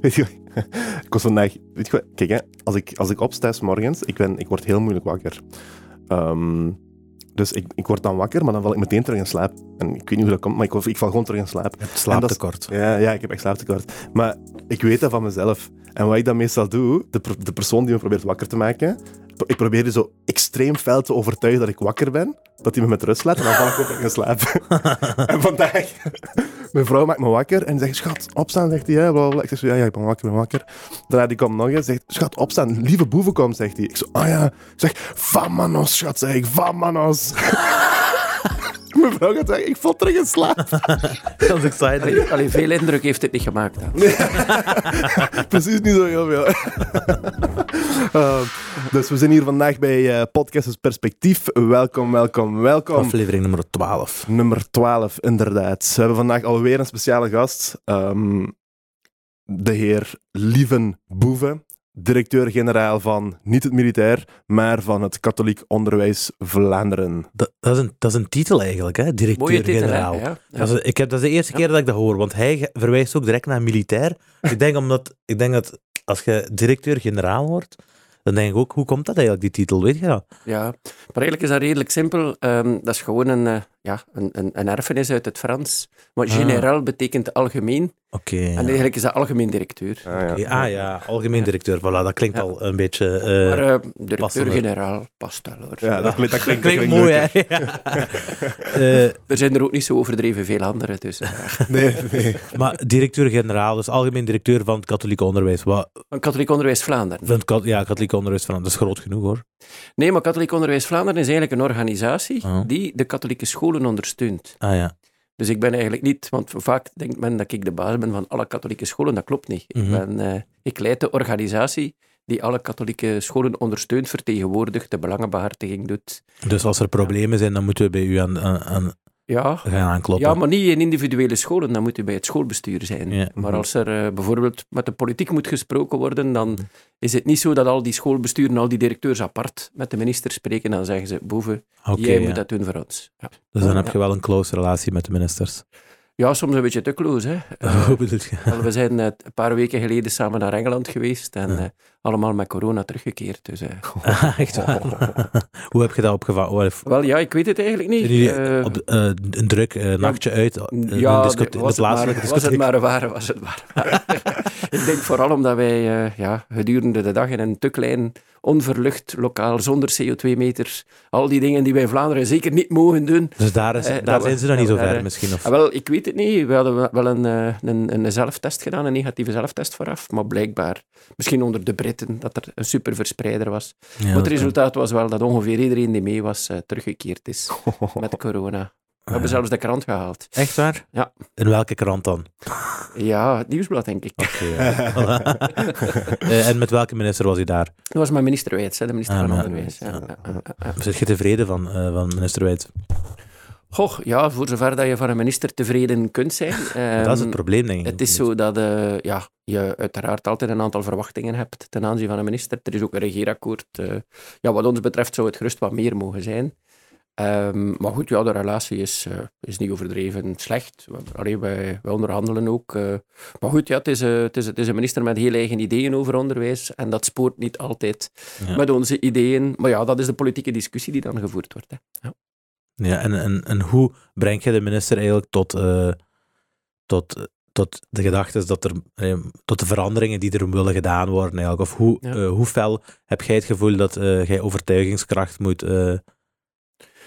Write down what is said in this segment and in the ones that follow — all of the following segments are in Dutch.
Weet je, ik was vandaag... Weet je wat, kijk hè, als ik, als ik opsta 's morgens, ik, ben, ik word heel moeilijk wakker. Ehm, dus ik, ik word dan wakker, maar dan val ik meteen terug in slaap. En ik weet niet hoe dat komt, maar ik, ik val gewoon terug in slaap. Je hebt slaaptekort. Ja, ja, ik heb echt slaaptekort. Maar ik weet dat van mezelf. En wat ik dan meestal doe, de, de persoon die me probeert wakker te maken, ik probeer die zo extreem fel te overtuigen dat ik wakker ben, dat hij me met rust laat, en dan val ik terug in slaap. en vandaag, mijn vrouw maakt me wakker en zegt, schat, opstaan, zegt hij. Ik zeg ja, ja, ik ben wakker, ben wakker. Daarna die komt nog eens, zegt, schat, opstaan, lieve boeven komt, zegt hij. Ik zo, ah ja. Ik zeg, vamanos, schat, zeg ik, vamanos. mijn vrouw gaat zeggen, ik val terug in slaap. Dat is exciting. Allee, allee, veel indruk heeft het niet gemaakt. Dan. Precies niet zo heel veel. Ehm, dus we zijn hier vandaag bij eh Podcasters Perspectief. Welkom, welkom, welkom. Aflevering nummer 12. Nummer 12, inderdaad. We hebben vandaag alweer een speciale gast. Ehm, de heer Lieven Boeven, directeur-generaal van niet het militair, maar van het Katholiek Onderwijs Vlaanderen. Dat, dat, is een, dat is een titel eigenlijk, hè? Mooie titel, hè? Directeur-generaal. Ja, ja. Dat is- ik heb, dat is de eerste keer dat ik dat hoor, want hij verwijst ook direct naar militair. ik, denk omdat, ik denk dat als je directeur-generaal wordt, dan denk ik ook, hoe komt dat eigenlijk, die titel? Weet je dat? Ja, maar eigenlijk is dat redelijk simpel. Ehm, dat is gewoon een, eh, ja, een, een, een erfenis uit het Frans. Maar Ah. generaal betekent algemeen. Oké. En ja. eigenlijk is dat algemeen directeur. Ah, ja. Oké, Ah ja, algemeen directeur. Voilà, dat klinkt Ja. al een beetje... eh, maar eh, directeur-generaal past wel hoor. Ja, dat klinkt, dat klinkt, klinkt dat mooi, hè? Eh, Er zijn er ook niet zo overdreven veel andere. Dus, eh, Nee, nee. maar directeur-generaal, dus algemeen directeur van het katholiek onderwijs. Wat, van Katholiek Onderwijs Vlaanderen. van het ja, katholiek onderwijs van, dat is groot genoeg hoor. Nee, maar Katholiek Onderwijs Vlaanderen is eigenlijk een organisatie Oh. die de katholieke scholen ondersteunt. Ah ja. Dus ik ben eigenlijk niet, want vaak denkt men dat ik de baas ben van alle katholieke scholen. Dat klopt niet. Mhm. ik, ben, eh, ik leid de organisatie die alle katholieke scholen ondersteunt, vertegenwoordigt, de belangenbehartiging doet. Dus als er problemen zijn, dan moeten we bij u aan, aan, aan Ja, gaan aankloppen. ja, maar niet in individuele scholen, dan moet u bij het schoolbestuur zijn. Ja. Maar als er eh, bijvoorbeeld met de politiek moet gesproken worden, dan is het niet zo dat al die schoolbesturen, al die directeurs apart met de minister spreken. Dan zeggen ze, boven, jij ja. moet dat doen voor ons. Ja. Dus dan heb Ja. je wel een close relatie met de ministers. Ja, soms een beetje te close. Hè. Eh, Hoe bedoel je? Wel, we zijn eh, een paar weken geleden samen naar Engeland geweest en Ja. eh, allemaal met corona teruggekeerd. Dus, eh. Ah, Echt waar? Hoe heb je dat opgevangen? Wel ja, ik weet het eigenlijk niet. Jullie Eh, op, eh, een druk eh, nachtje uit? eh, ja, de- was, de het maar, was het maar waar, was het maar waar. ik denk vooral omdat wij eh, ja, gedurende de dag in een te klein, onverlucht lokaal, zonder CO2-meters, al die dingen die wij in Vlaanderen zeker niet mogen doen. Dus daar, is, Eh, daar zijn we- ze nog niet zo ver misschien? Of? Ah, wel, ik weet het niet. We hadden wel een, eh, een, een zelftest gedaan, een negatieve zelftest vooraf. Maar blijkbaar, misschien onder de Britten, dat er een superverspreider was. Ja, maar het resultaat was wel dat ongeveer iedereen die mee was, eh, teruggekeerd is met corona. We hebben zelfs de krant gehaald. Echt waar? Ja. In welke krant dan? Ja, het nieuwsblad, denk ik. Ja. Eh, en met welke minister was hij daar? Dat was mijn minister hè, de minister Ah, van Onderwijs. Ja, ja. Zit je tevreden van, van minister Wijts? Goh, ja, voor zover dat je van een minister tevreden kunt zijn. dat is Ehm, het probleem, denk ik. Het is zo dat eh, ja, je uiteraard altijd een aantal verwachtingen hebt ten aanzien van een minister. Er is ook een regeerakkoord. eh, ja, wat ons betreft zou het gerust wat meer mogen zijn. Ehm, maar goed, ja, de relatie is, eh, is niet overdreven slecht. Allee, wij, wij onderhandelen ook. maar goed, ja, het, is, het, is, het is een minister met heel eigen ideeën over onderwijs. En dat spoort niet altijd Ja. met onze ideeën. Maar ja, dat is de politieke discussie die dan gevoerd wordt. Hè. Ja. Ja, en, en, en hoe breng je de minister eigenlijk tot, eh, tot, tot de gedachte dat er, tot de veranderingen die er willen gedaan worden eigenlijk? Of hoe, Ja. eh, hoe fel heb jij het gevoel dat eh, jij overtuigingskracht moet, moet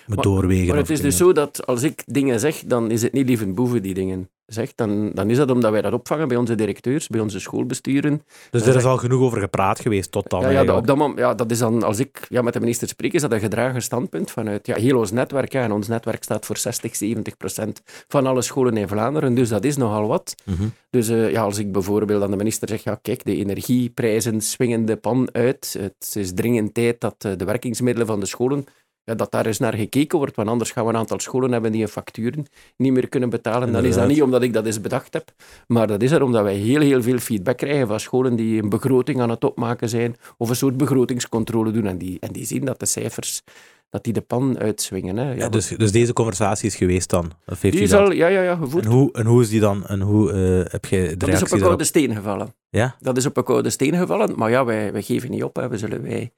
Maar- doorwegen? Maar het is dus zo dat als ik dingen zeg, dan is het niet lieve boeven die dingen zegt. Dan, dan is dat omdat wij dat opvangen bij onze directeurs, bij onze schoolbesturen. Dus er is al genoeg over gepraat geweest tot dan Ja, ja, dat, op dat moment, ja, dat is dan, als ik ja, met de minister spreek, is dat een gedragen standpunt vanuit ja, heel ons netwerk. Ja, en ons netwerk staat voor 60, 70 procent van alle scholen in Vlaanderen, dus dat is nogal wat. Mhm. Dus eh, ja, als ik bijvoorbeeld aan de minister zeg, ja, kijk, de energieprijzen swingen de pan uit. Het is dringend tijd dat eh, de werkingsmiddelen van de scholen, ja, dat daar eens naar gekeken wordt, want anders gaan we een aantal scholen hebben die hun facturen niet meer kunnen betalen. Dan is dat niet omdat ik dat eens bedacht heb, maar dat is er omdat wij heel, heel veel feedback krijgen van scholen die een begroting aan het opmaken zijn, of een soort begrotingscontrole doen, en die, en die zien dat de cijfers, dat die de pan uitswingen. Hè. Ja, Ja, dus, dus deze conversatie is geweest dan? Of heeft die is al, ja, ja, ja, gevoerd. En hoe, en hoe is die dan? En hoe eh, heb je de Dat is op een koude steen gevallen. Ja? Dat is op een koude steen gevallen, maar ja, wij, wij geven niet op. Hè. We zullen wij,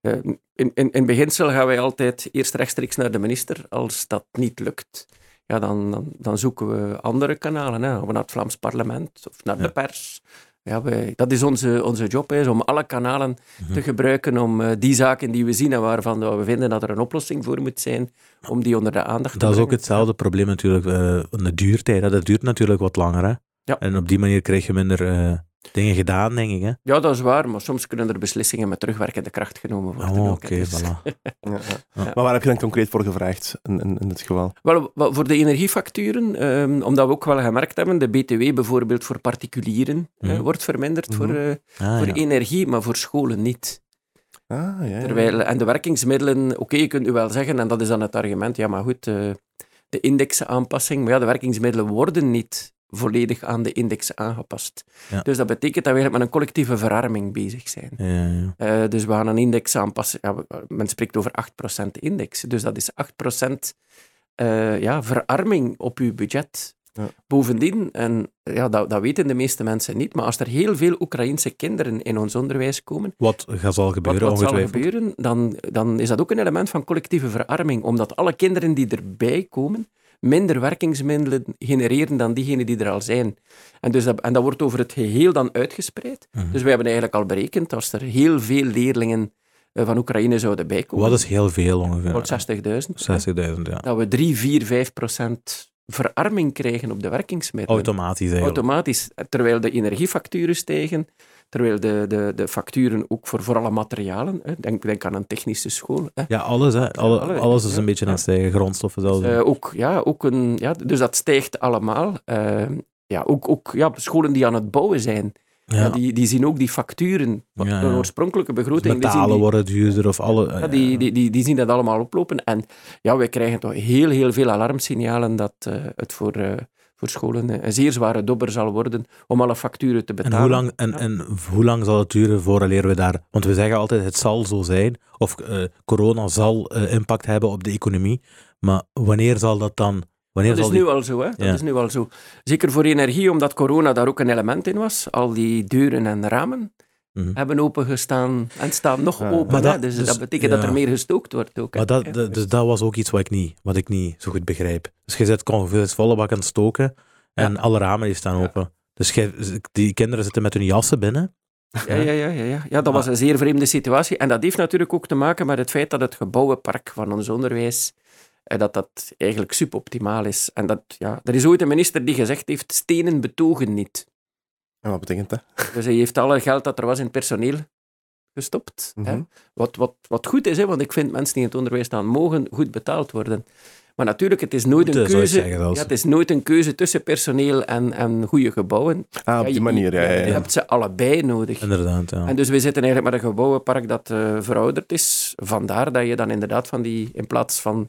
in, in, in beginsel gaan wij altijd eerst rechtstreeks naar de minister. Als dat niet lukt, ja, dan, dan, dan zoeken we andere kanalen. Hè. We naar het Vlaams parlement of naar Ja. de pers. Ja, wij, dat is onze, onze job, is om alle kanalen Mhm. te gebruiken om eh, die zaken die we zien en waarvan we vinden dat er een oplossing voor moet zijn, om die onder de aandacht te Dat is ook brengen. hetzelfde probleem natuurlijk eh, de duurtijd. Hè. Dat duurt natuurlijk wat langer. Hè? Ja. En op die manier krijg je minder eh, dingen gedaan, denk ik. Hè? Ja, dat is waar, maar soms kunnen er beslissingen met terugwerkende kracht genomen worden. Oh, ook, oké. Dus- voilà. Ja, ja. Ja. Maar waar heb je dan concreet voor gevraagd in, in, in dit geval? Wel, voor de energiefacturen, ehm, omdat we ook wel gemerkt hebben, de BTW bijvoorbeeld voor particulieren eh, Mhm. wordt verminderd Mhm. voor, eh, Ah, voor ja. energie, maar voor scholen niet. Ah, ja, ja. Terwijl, en de werkingsmiddelen, oké, je kunt u wel zeggen, en dat is dan het argument, ja, maar goed, eh, de indexaanpassing, maar ja, de werkingsmiddelen worden niet volledig aan de index aangepast. Ja. Dus dat betekent dat we eigenlijk met een collectieve verarming bezig zijn. Ja, ja. Eh, dus we gaan een index aanpassen. Men spreekt over 8% index. Dus dat is 8% eh, ja, verarming op uw budget. Ja. Bovendien, en ja, dat, dat weten de meeste mensen niet, maar als er heel veel Oekraïnse kinderen in ons onderwijs komen, Wat gaat zal gebeuren, wat zal gebeuren, dan, dan is dat ook een element van collectieve verarming. Omdat alle kinderen die erbij komen, minder werkingsmiddelen genereren dan diegenen die er al zijn. En, dus dat, en dat wordt over het geheel dan uitgespreid. Mhm. Dus wij hebben eigenlijk al berekend, als er heel veel leerlingen eh, van Oekraïne zouden bijkomen, Wat is heel veel ongeveer? rond 60.000, 60.000, ja. dat we 3, 4, 5 procent verarming krijgen op de werkingsmiddelen. Automatisch eigenlijk. Automatisch. Terwijl de energiefacturen stijgen, terwijl de, de, de facturen ook voor, voor alle materialen, hè, denk, denk aan een technische school, hè, Ja, alles, hè. Alle, alle, alles is ja, een beetje aan het stijgen. Grondstoffen zelfs. Eh, ook, ja, ook een, ja, dus dat stijgt allemaal. Eh, ja, ook, ook ja, scholen die aan het bouwen zijn, ja. ja. die, die zien ook die facturen. Ja, De oorspronkelijke begroting, die, zien Metalen die, worden duurder of alle... ja, die, die, die, die zien dat allemaal oplopen. En ja, wij krijgen toch heel, heel veel alarmsignalen dat eh, het voor, voor scholen eh, een zeer zware dobber zal worden om alle facturen te En betalen. hoe, lang, en, en hoe lang zal het duren voordat we daar... Want we zeggen altijd, het zal zo zijn, of eh, corona zal eh, impact hebben op de economie, maar wanneer zal dat dan... Wanneer Dat is die... nu al zo, hè? Dat Ja. is nu al zo. Zeker voor energie, omdat corona daar ook een element in was. Al die deuren en ramen Mhm. hebben opengestaan en staan nog Ja. open. Dat- dus, dus- dat betekent ja. dat er meer gestookt wordt ook. Maar dat, Ja. dus dat was ook iets wat ik niet, wat ik niet zo goed begrijp. Dus je zit volle bak aan het stoken en alle ramen die staan open. Dus die kinderen zitten met hun jassen binnen. Ja, ja, ja, ja, ja. ja, dat was een zeer vreemde situatie. En dat heeft natuurlijk ook te maken met het feit dat het gebouwenpark van ons onderwijs eh, dat dat eigenlijk suboptimaal is. En dat, ja, er is ooit een minister die gezegd heeft, stenen betogen niet. En wat betekent dat? Dus hij heeft alle geld dat er was in personeel gestopt. hè. Mhm. Wat, wat, wat goed is, hè, want ik vind mensen die in het onderwijs staan, mogen goed betaald worden. Maar natuurlijk, het is nooit een keuze. Ja, het is nooit een keuze tussen personeel en, en goede gebouwen. Ah, op Ja, die je- manier, ja. ja, Je ja. hebt ze allebei nodig. Inderdaad, ja. En dus we zitten eigenlijk met een gebouwenpark dat eh, verouderd is. Vandaar dat je dan inderdaad van die, in plaats van...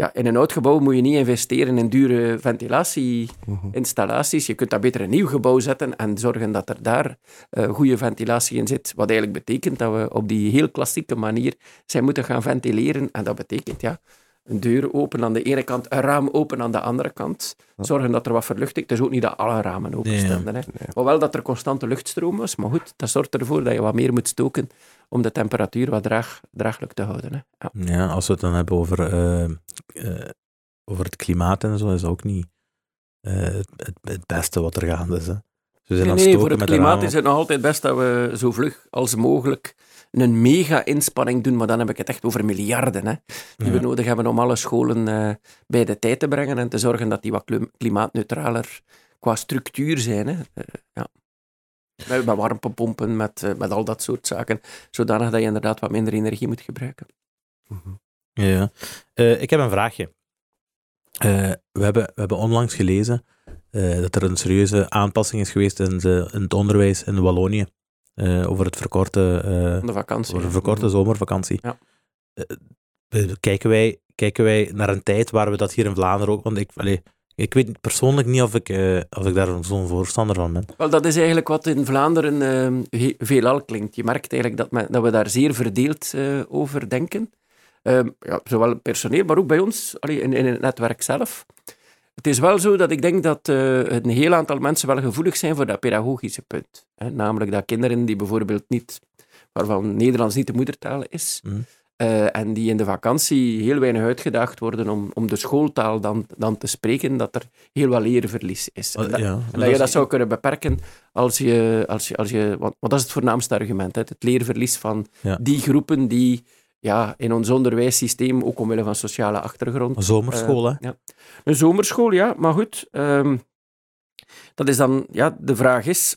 Ja, in een oud gebouw moet je niet investeren in dure ventilatieinstallaties. Je kunt daar beter een nieuw gebouw zetten en zorgen dat er daar eh, goede ventilatie in zit. Wat eigenlijk betekent dat we op die heel klassieke manier zijn moeten gaan ventileren. En dat betekent, ja, een deur open aan de ene kant, een raam open aan de andere kant. Zorgen dat er wat verluchting... Het is ook niet dat alle ramen open Nee, stonden, hè. Hoewel dat er constante luchtstroom was, maar goed, dat zorgt ervoor dat je wat meer moet stoken om de temperatuur wat draag, draaglijk te houden. Hè. Ja. Ja, als we het dan hebben over, eh, eh, over het klimaat en zo, is dat ook niet eh, het, beste wat er gaande is. Hè. Zijn Nee, aan nee, voor het klimaat is het nog altijd best dat we zo vlug als mogelijk een mega-inspanning doen, maar dan heb ik het echt over miljarden, hè, die Ja. we nodig hebben om alle scholen eh, bij de tijd te brengen en te zorgen dat die wat klim- klimaatneutraler qua structuur zijn. Hè. Eh, ja. Met, met warmtepompen, met, eh, met al dat soort zaken, zodanig dat je inderdaad wat minder energie moet gebruiken. Mhm. Ja. Ik heb een vraagje. We, hebben, we hebben onlangs gelezen dat er een serieuze aanpassing is geweest in, de, in het onderwijs in Wallonië. Eh, over het verkorte, eh, Van de vakantie. over de verkorte zomervakantie. Ja. Eh, kijken, wij, kijken wij naar een tijd waar we dat hier in Vlaanderen ook... Want ik, allee, ik weet persoonlijk niet of ik, of ik daar zo'n voorstander van ben. Wel, dat is eigenlijk wat in Vlaanderen eh, he- veelal klinkt. Je merkt eigenlijk dat, men- dat we daar zeer verdeeld over denken. Ehm, ja, zowel personeel, maar ook bij ons, allee, in, in het netwerk zelf. Het is wel zo dat ik denk dat eh, een heel aantal mensen wel gevoelig zijn voor dat pedagogische punt. Hè? Namelijk dat kinderen die bijvoorbeeld niet, waarvan Nederlands niet de moedertaal is, Mhm. eh, en die in de vakantie heel weinig uitgedaagd worden om, om de schooltaal dan, dan te spreken, dat er heel wat leerverlies is. En dat, ja, en dat je dat zou kunnen beperken als je, als je, als je want, want dat is het voornaamste argument, hè, het leerverlies van Ja. die groepen die ja, in ons onderwijssysteem, ook omwille van sociale achtergrond, Een zomerschool, hè? ja. Een zomerschool, ja, maar goed. ehm, dat is dan, ja, de vraag is,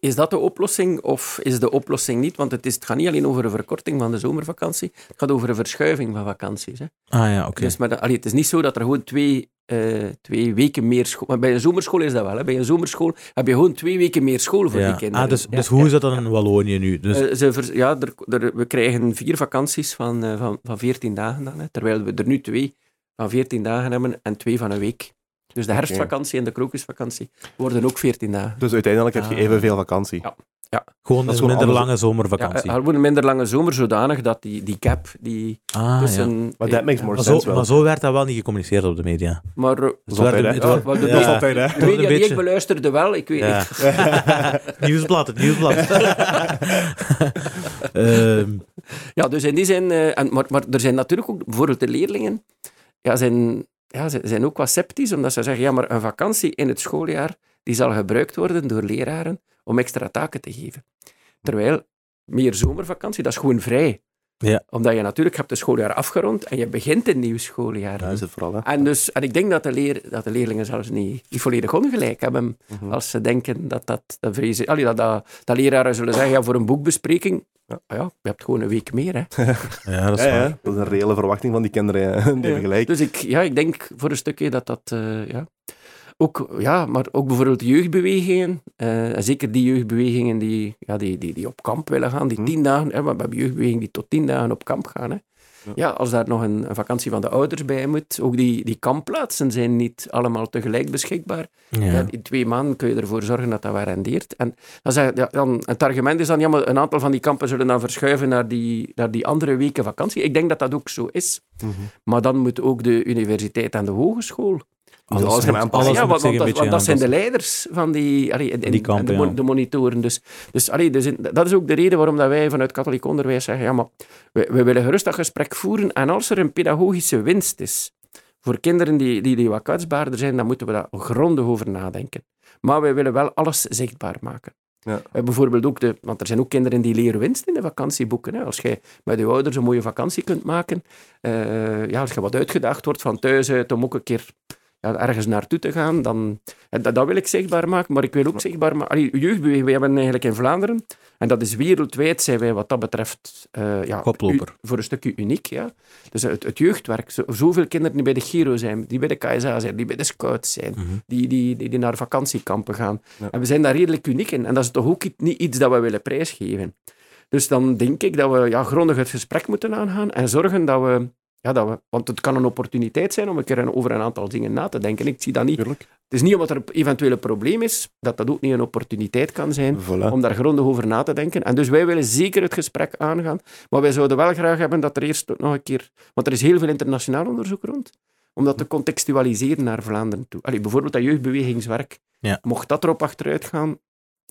is dat de oplossing of is de oplossing niet? Want het, is, het gaat niet alleen over een verkorting van de zomervakantie, het gaat over een verschuiving van vakanties. Hè. Ah ja, oké. Dus, maar dat- allee, het is niet zo dat er gewoon twee, eh, twee weken meer school... Maar bij een zomerschool is dat wel. Hè. Bij een zomerschool heb je gewoon twee weken meer school voor Ja. die kinderen. Ah, dus, Ja, dus hoe is dat dan ja. in Wallonië nu? Dus, Eh, ze ja, er, er- we krijgen vier vakanties van, eh, van, van 14 dagen dan. Hè, terwijl we er nu twee van 14 dagen hebben en twee van een week. Dus de herfstvakantie en de krokusvakantie worden ook 14 dagen. Dus uiteindelijk heb je Ah. evenveel vakantie. Ja. Gewoon dat is een gewoon minder anders- lange Ja, zomervakantie. er wordt een minder lange zomer zodanig dat die, die gap die ah, ja. tussen... Maar makes more sense zo, maar zo werd dat wel niet gecommuniceerd op de media. Maar Het is altijd, werd- hè? Ja, de- ja. Dat is altijd, hè? de een media die ik beluisterde wel, ik weet Ja. niet. nieuwsblad, het nieuwsblad. Ehm, Ja, dus in die zin... eh, en, maar, maar er zijn natuurlijk ook bijvoorbeeld de leerlingen... Ja, zijn, ja, ze zijn ook wat sceptisch, omdat ze zeggen, ja, maar een vakantie in het schooljaar, die zal gebruikt worden door leraren om extra taken te geven. Terwijl, meer zomervakantie, dat is gewoon vrij. Ja. Omdat je natuurlijk hebt het schooljaar afgerond en je begint een nieuw schooljaar. Ja, is het vooral, hè? En, dus, en ik denk dat de, leer, dat de leerlingen zelfs niet, niet volledig ongelijk hebben Mhm. als ze denken dat dat, dat vrezen. Allee, dat, dat, dat leraren zullen zeggen, ja, voor een boekbespreking, ja, ja, je hebt gewoon een week meer. Hè. ja, dat is Ja, waar. ja, dat is een reële verwachting van die kinderen. Die gelijk. Dus ik, ja, ik denk voor een stukje dat dat... eh, ja. Ook, ja, maar ook bijvoorbeeld jeugdbewegingen, eh, en zeker die jeugdbewegingen die, ja, die, die, die op kamp willen gaan, die Hm. tien dagen, hè, maar we hebben jeugdbewegingen die tot tien dagen op kamp gaan. Hè. Ja. Ja, als daar nog een, een vakantie van de ouders bij moet, ook die, die kampplaatsen zijn niet allemaal tegelijk beschikbaar. Ja. Ja, in twee maanden kun je ervoor zorgen dat dat wel rendeert. En dan zeg, dan, het argument is dan, ja, maar een aantal van die kampen zullen dan verschuiven naar die, naar die andere weken vakantie. Ik denk dat dat ook zo is. Mhm. Maar dan moet ook de universiteit en de hogeschool. Alles Alles, gaan moet, aanpassen. ja, want, dat, beetje want dat zijn de leiders van die, allee, en, en- Die kampen, en de, mon- ja. de monitoren. Dus, dus, allee, dus in- dat is ook de reden waarom dat wij vanuit katholiek onderwijs zeggen, ja, maar we, we willen gerust dat gesprek voeren. En als er een pedagogische winst is voor kinderen die, die, die wat kwetsbaarder zijn, dan moeten we daar grondig over nadenken. Maar wij willen wel alles zichtbaar maken. Ja. Eh, bijvoorbeeld ook de, want er zijn ook kinderen die leren winst in de vakantieboeken. Hè. Als jij met je ouders een mooie vakantie kunt maken, eh, ja, als je wat uitgedaagd wordt van thuis uit om ook een keer ja, ergens naartoe te gaan, dan, dat, dat wil ik zichtbaar maken, maar ik wil ook zichtbaar maken... Allee, jeugdbeweging, wij hebben eigenlijk in Vlaanderen, en dat is wereldwijd, zijn wij wat dat betreft eh, ja, u- voor een stukje uniek. Ja. Dus het, het jeugdwerk, zo, zoveel kinderen die bij de Giro zijn, die bij de KSA zijn, die bij de Scouts zijn, Mhm. die, die, die, die naar vakantiekampen gaan. Ja. En we zijn daar redelijk uniek in. En dat is toch ook niet iets dat we willen prijsgeven. Dus dan denk ik dat we ja, grondig het gesprek moeten aangaan en zorgen dat we, ja, dat we... Want het kan een opportuniteit zijn om een keer over een aantal dingen na te denken. Ik zie dat niet... Tuurlijk. Het is niet omdat er eventueel een probleem is, dat dat ook niet een opportuniteit kan zijn Voilà. om daar grondig over na te denken. En dus wij willen zeker het gesprek aangaan, maar wij zouden wel graag hebben dat er eerst nog een keer... Want er is heel veel internationaal onderzoek rond, om dat te contextualiseren naar Vlaanderen toe. Allee, bijvoorbeeld dat jeugdbewegingswerk. Ja. Mocht dat erop achteruit gaan,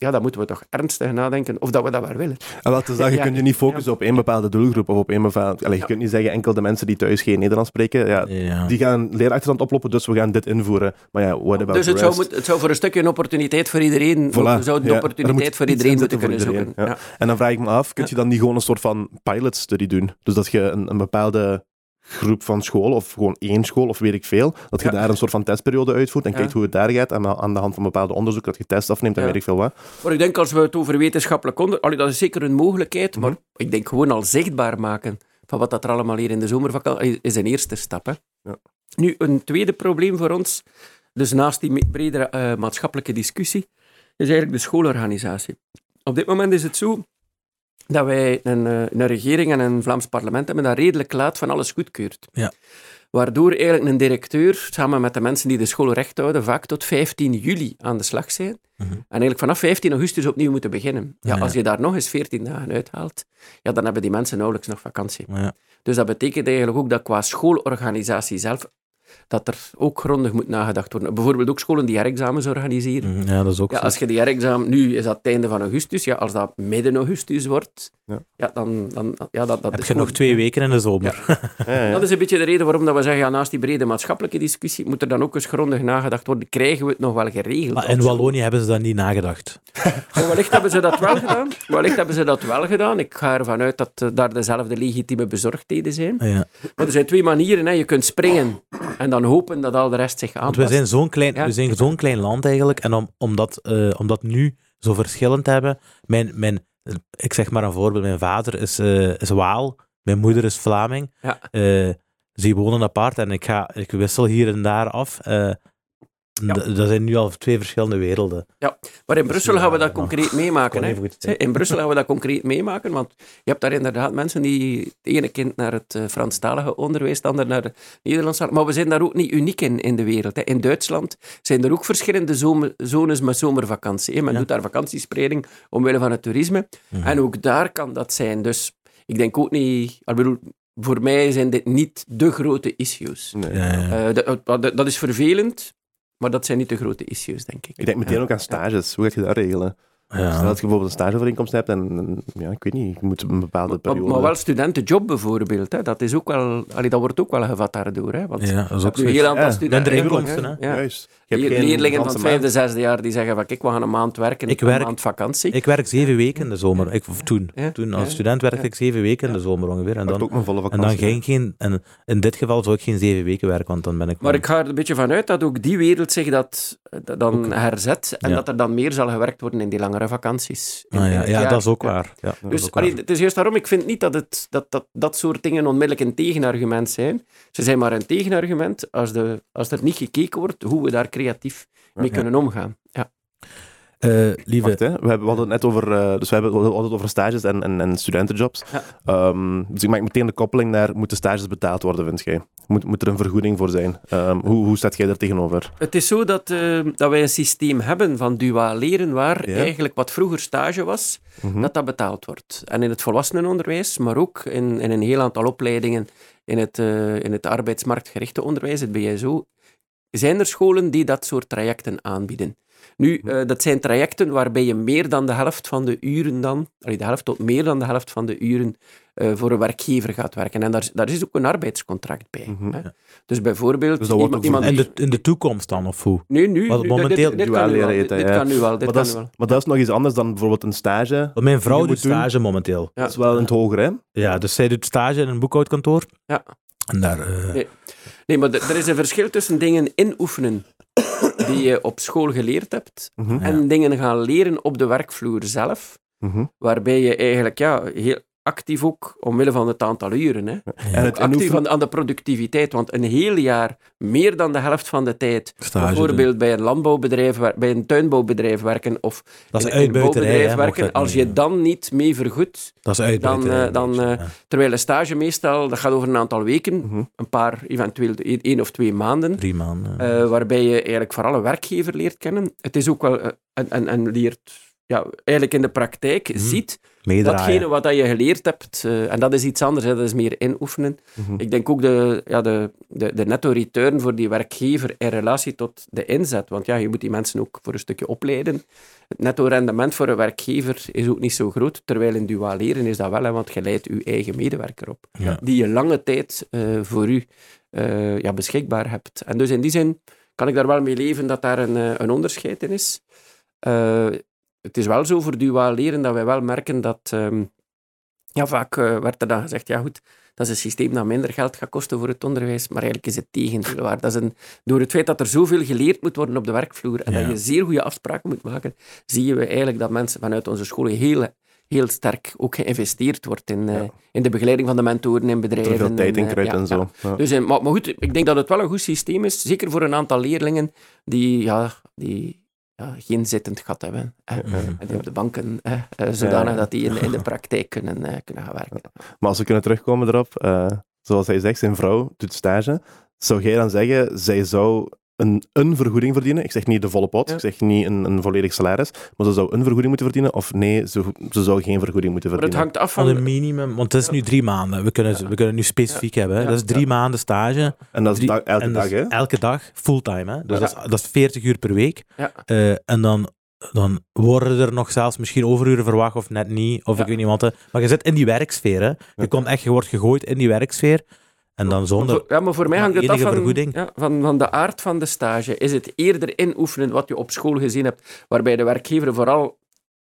ja, dan moeten we toch ernstig nadenken of dat we dat wel willen. En wat te zeggen, je Ja, kunt je niet focussen op één bepaalde doelgroep of op één bepaalde... Allee, je Ja. kunt niet zeggen enkel de mensen die thuis geen Nederlands spreken. Ja, Ja. Die gaan leerachterstand oplopen, dus we gaan dit invoeren. Maar ja, what about Dus het zou, moet- het zou voor een stukje een opportuniteit voor iedereen... Voilà. We zouden Ja, een opportuniteit moet voor iedereen moeten kunnen zoeken. En dan vraag ik me af, kun je dan niet gewoon een soort van pilot-study doen? Dus dat je een, een bepaalde groep van school, of gewoon één school, of weet ik veel, dat je Ja. daar een soort van testperiode uitvoert en Ja. kijkt hoe het daar gaat, en aan de hand van bepaalde onderzoek dat je test afneemt en weet ik veel wat. Maar ik denk als we het over wetenschappelijk onderzoek... Dat is zeker een mogelijkheid, maar Mhm. ik denk gewoon al zichtbaar maken van wat dat er allemaal hier in de zomervakantie is een eerste stap. Hè. Ja. Nu, een tweede probleem voor ons, dus naast die bredere eh, maatschappelijke discussie, is eigenlijk de schoolorganisatie. Op dit moment is het zo dat wij een, eh, een regering en een Vlaams parlement hebben dat redelijk laat van alles goedkeurt. Ja. Waardoor eigenlijk een directeur, samen met de mensen die de school recht houden, vaak tot 15 juli aan de slag zijn. Mhm. En eigenlijk vanaf 15 augustus opnieuw moeten beginnen. Ja, Ja. Als je daar nog eens 14 dagen uithaalt, ja, dan hebben die mensen nauwelijks nog vakantie. Ja. Dus dat betekent eigenlijk ook dat qua schoolorganisatie zelf... dat er ook grondig moet nagedacht worden. Bijvoorbeeld ook scholen die herexamens organiseren. Mhm, Ja, dat is ook Ja, zo. als je die herexamen, nu is dat het einde van augustus, ja, als dat midden augustus wordt, Ja. ja. dan, dan ja, dat, dat Heb is je nog twee weken in de zomer. Ja. Dat is een beetje de reden waarom dat we zeggen, ja, naast die brede maatschappelijke discussie, moet er dan ook eens grondig nagedacht worden, krijgen we het nog wel geregeld? Maar in? Wallonië hebben ze dat niet nagedacht. Maar wellicht hebben ze dat wel gedaan. Wellicht hebben ze dat wel gedaan. Ik ga ervan uit dat eh, daar dezelfde legitieme bezorgdheden zijn. Ja. Maar er zijn twee manieren. Hè. Je kunt springen en dan hopen dat al de rest zich Want aanpast. we zijn zo'n klein, Ja. we zijn zo'n klein land eigenlijk. En om, om, dat, eh, om dat nu zo verschillend te hebben. Mijn, mijn, ik zeg maar een voorbeeld. Mijn vader is, eh, is Waal. Mijn moeder is Vlaming. Ja. Eh, ze wonen apart en ik, ga, ik wissel hier en daar af. Eh, Ja. Dat zijn nu al twee verschillende werelden. Maar in Brussel gaan we dat ja, concreet meemaken. Hè. In Brussel gaan we dat concreet meemaken, want je hebt daar inderdaad mensen die het ene kind naar het eh, Franstalige onderwijs, het andere naar het Nederlandstalige. Maar we zijn daar ook niet uniek in in de wereld. Hè. In Duitsland zijn er ook verschillende zomer, zones met zomervakantie. Hè. Men Ja. doet daar vakantiespreiding omwille van het toerisme. Mhm. En ook daar kan dat zijn. Dus ik denk ook niet... Ik bedoel, voor mij zijn dit niet de grote issues. Nee. Ja, ja. Eh, dat- dat is vervelend, maar dat zijn niet de grote issues, denk ik. Ik denk meteen ook aan stages. Hoe ga je dat regelen? Stel Ja. dat je bijvoorbeeld een stageovereenkomst hebt en, ja, ik weet niet, je moet een bepaalde Maar, periode... maar wel studentenjob bijvoorbeeld, hè. Dat, is ook wel, allee, dat wordt ook wel gevat daardoor. Hè. Want Ja, dat is je ook zo. een heel aantal Ja. Juist. Je hebt geen Leerlingen van het vijfde, zesde jaar die zeggen van kijk, we gaan een maand werken, Ik een werk- maand vakantie. Ik werk zeven weken in de zomer. Ik, toen. Ja, toen als student werkte ja. ik zeven weken in de zomer ongeveer. En dan, ook mijn volle en dan ging geen... En in dit geval zou ik geen zeven weken werken, want dan ben ik... Maar ik ga er een beetje vanuit dat ook die wereld zich dat, dat dan Ook. herzet en Ja. dat er dan meer zal gewerkt worden in die langere vakanties. In- Ah, ja, ja, dat is ook Ja. waar. Ja, Dus ook waar. allee, het is juist daarom, ik vind niet dat, het, dat, dat dat soort dingen onmiddellijk een tegenargument zijn. Ze zijn maar een tegenargument als, de, als er niet gekeken wordt hoe we daar creatief mee Ja. kunnen omgaan. Ja. Eh, lieve, Wacht, hè. We, hebben, we hadden het net over, eh, dus we hebben we hadden het over stages en, en, en studentenjobs. Ja. Ehm, dus ik maak meteen de koppeling naar, moeten stages betaald worden, vind jij? Moet, moet er een vergoeding voor zijn? Ehm, hoe, hoe staat jij daar tegenover? Het is zo dat, eh, dat wij een systeem hebben van duaal leren, waar Ja. eigenlijk wat vroeger stage was, Mhm. dat dat betaald wordt. En in het volwassenenonderwijs, maar ook in, in een heel aantal opleidingen in het, eh, in het arbeidsmarktgerichte onderwijs, het BSO, zijn er scholen die dat soort trajecten aanbieden. Nu, eh, dat zijn trajecten waarbij je meer dan de helft van de uren dan, allee, de helft tot meer dan de helft van de uren eh, voor een werkgever gaat werken. En daar, daar is ook een arbeidscontract bij. Mhm. hè. Dus bijvoorbeeld, Dus dat wordt iemand, ook iemand in, de, in de toekomst dan, of hoe? Nee, nu, Wat nu momenteel dit, dit duaal kan nu wel. leren Dit, dit ja. kan nu wel. Dit Maar kan dat, is, nu wel. maar dat is nog iets anders dan bijvoorbeeld een stage. Want mijn vrouw doet doen- stage momenteel. Ja. Dat is wel in het hoger, hè? Ja, dus zij doet stage in een boekhoudkantoor. Ja. En daar... eh, Nee. Nee, maar er is een verschil tussen dingen inoefenen die je op school geleerd hebt Mhm. en dingen gaan leren op de werkvloer zelf, Mhm. waarbij je eigenlijk ja, heel actief ook, omwille van het aantal uren, hè, En het actief aan, aan de productiviteit, want een heel jaar, meer dan de helft van de tijd, Stage bijvoorbeeld bij een landbouwbedrijf, bij een tuinbouwbedrijf werken of Dat is een bouwbedrijf werken, als je dan niet mee vergoedt, Dat is uitbuiterij. dan, een dan, eh, ja. terwijl een stage meestal, dat gaat over een aantal weken, Mhm. een paar, eventueel één één of twee maanden, Drie maanden. eh, waarbij je eigenlijk vooral een werkgever leert kennen. Het is ook wel, en, en, en leert, ja, eigenlijk in de praktijk Mhm. ziet Meedraaien. datgene wat dat je geleerd hebt, eh, en dat is iets anders, hè, dat is meer inoefenen. Mhm. Ik denk ook de, ja, de, de, de netto return voor die werkgever in relatie tot de inzet, want ja, je moet die mensen ook voor een stukje opleiden. Het netto rendement voor een werkgever is ook niet zo groot, terwijl in duaal leren is dat wel, hè, want je leidt je eigen medewerker op Ja. die je lange tijd eh, voor u eh, ja, beschikbaar hebt. En dus in die zin kan ik daar wel mee leven dat daar een, een onderscheid in is. Het is wel zo voor duaal leren dat wij wel merken dat... ehm, ja, vaak eh, werd er dan gezegd, ja goed, dat is een systeem dat minder geld gaat kosten voor het onderwijs, maar eigenlijk is het tegendeel waar. Dat is een, door het feit dat er zoveel geleerd moet worden op de werkvloer en Ja. dat je zeer goede afspraken moet maken, zie je eigenlijk dat mensen vanuit onze scholen heel, heel sterk ook geïnvesteerd wordt in, eh, in de begeleiding van de mentoren in bedrijven. Veel tijd in eh, kruid ja, en zo. Dus, maar, maar goed, ik denk dat het wel een goed systeem is, zeker voor een aantal leerlingen die, ja, die ja, geen zittend gat hebben. hè. En die op de banken, hè, eh, zodanig dat die in, in de praktijk kunnen, eh, kunnen gaan werken. Maar als we kunnen terugkomen erop, eh, zoals hij zegt, zijn vrouw doet stage. Zou jij dan zeggen, zij zou een, een vergoeding verdienen. Ik zeg niet de volle pot, Ja. ik zeg niet een, een volledig salaris, maar ze zou een vergoeding moeten verdienen, of nee, ze, ze zou geen vergoeding moeten Maar het verdienen. hangt af Van van... een minimum, want het is nu drie maanden. We kunnen, Ja. we kunnen nu specifiek hebben. hè. Dat is drie maanden stage. en dat is drie- dag- elke en dag, hè? Elke dag, fulltime. Hè? Dus Ja. dat, is, dat is 40 uur per week. Ja. Eh, en dan, dan worden er nog zelfs misschien overuren verwacht of net niet. Of Ja. ik weet niet wat. Maar je zit in die werksfeer. Hè? Je, Ja. komt echt, je wordt gegooid in die werksfeer. En dan zonder... ja, maar voor mij hangt het af van, ja, van, van de aard van de stage. Is het eerder inoefenen wat je op school gezien hebt, waarbij de werkgever vooral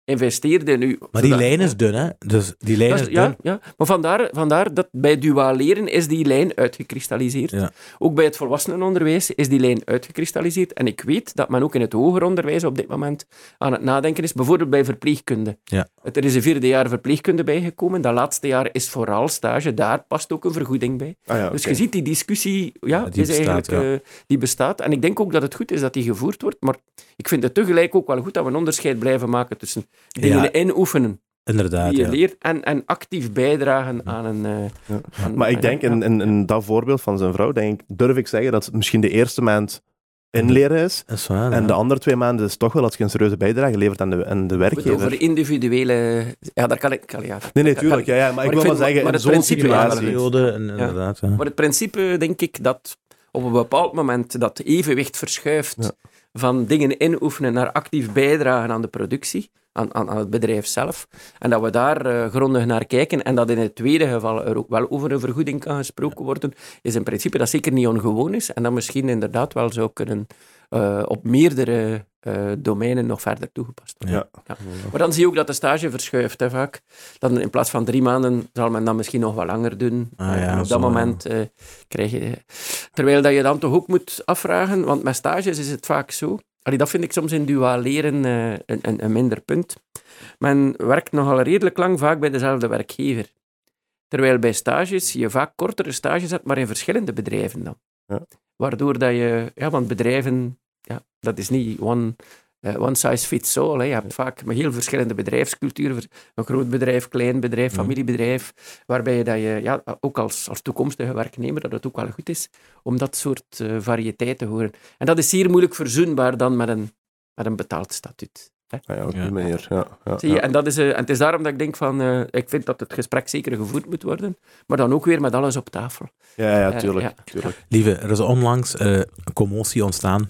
investeerde in u. Maar die lijn is dun, hè? Dus die lijn is is- ja, dun. ja, maar vandaar, vandaar dat bij dualeren is die lijn uitgekristalliseerd. Ja. Ook bij het volwassenenonderwijs is die lijn uitgekristalliseerd. En ik weet dat men ook in het hoger onderwijs op dit moment aan het nadenken is, bijvoorbeeld bij verpleegkunde. Ja. Er is een vierde jaar verpleegkunde bijgekomen. Dat laatste jaar is vooral stage. Daar past ook een vergoeding bij. Ah, ja, Dus je ziet, die discussie ja, die is bestaat, eigenlijk, eh, die bestaat. En ik denk ook dat het goed is dat die gevoerd wordt. Maar ik vind het tegelijk ook wel goed dat we een onderscheid blijven maken tussen dingen Ja. inoefenen Inderdaad, die je ja. leert en, en actief bijdragen aan een... eh, Ja. aan- Maar ik denk, ja. in, in, in dat voorbeeld van zijn vrouw, denk ik, durf ik zeggen dat het misschien de eerste maand inleren is. Is waar, En ja. de andere twee maanden is toch wel dat je een serieuze bijdrage levert aan de, aan de werkgever. over individuele... Ja, daar kan ik... Kan, ja, Nee, nee, tuurlijk. Ja, ja, maar, ik ik wil maar vind- zeggen, maar in het zo'n situatie... inderdaad. Ja. Maar het principe, denk ik, dat op een bepaald moment dat evenwicht verschuift Ja. van dingen inoefenen naar actief bijdragen aan de productie, aan, aan, aan het bedrijf zelf, en dat we daar eh, grondig naar kijken, en dat in het tweede geval er ook wel over een vergoeding kan gesproken worden, is in principe dat zeker niet ongewoon is, en dat misschien inderdaad wel zou kunnen eh, op meerdere eh, domeinen nog verder toegepast worden. Ja. Maar dan zie je ook dat de stage verschuift, hè, vaak. Dan in plaats van drie maanden zal men dat misschien nog wat langer doen. Ah, ja, en op dat moment krijg je... Terwijl dat je dan toch ook moet afvragen, want met stages is het vaak zo... Allee, dat vind ik soms in duaal leren eh, een, een, een minder punt. Men werkt nogal redelijk lang vaak bij dezelfde werkgever. Terwijl bij stages je vaak kortere stages hebt, maar in verschillende bedrijven dan. Ja. Waardoor dat je... Ja, want bedrijven... Ja, dat is niet one, one size fits all. Hè. Je hebt vaak met heel verschillende bedrijfsculturen. Een groot bedrijf, klein bedrijf, Mhm. familiebedrijf. Waarbij je, dat je ja, ook als, als toekomstige werknemer, dat het ook wel goed is om dat soort eh, variëteit te horen. En dat is zeer moeilijk verzoenbaar dan met een, met een betaald statuut. Hè. Ah ja, op die Ja. manier. Ja, ja, Zie je? En, dat is, eh, en het is daarom dat ik denk van, eh, ik vind dat het gesprek zeker gevoerd moet worden, maar dan ook weer met alles op tafel. Ja, ja, Eh, tuurlijk. ja. tuurlijk. Lieve, er is onlangs eh, een commotie ontstaan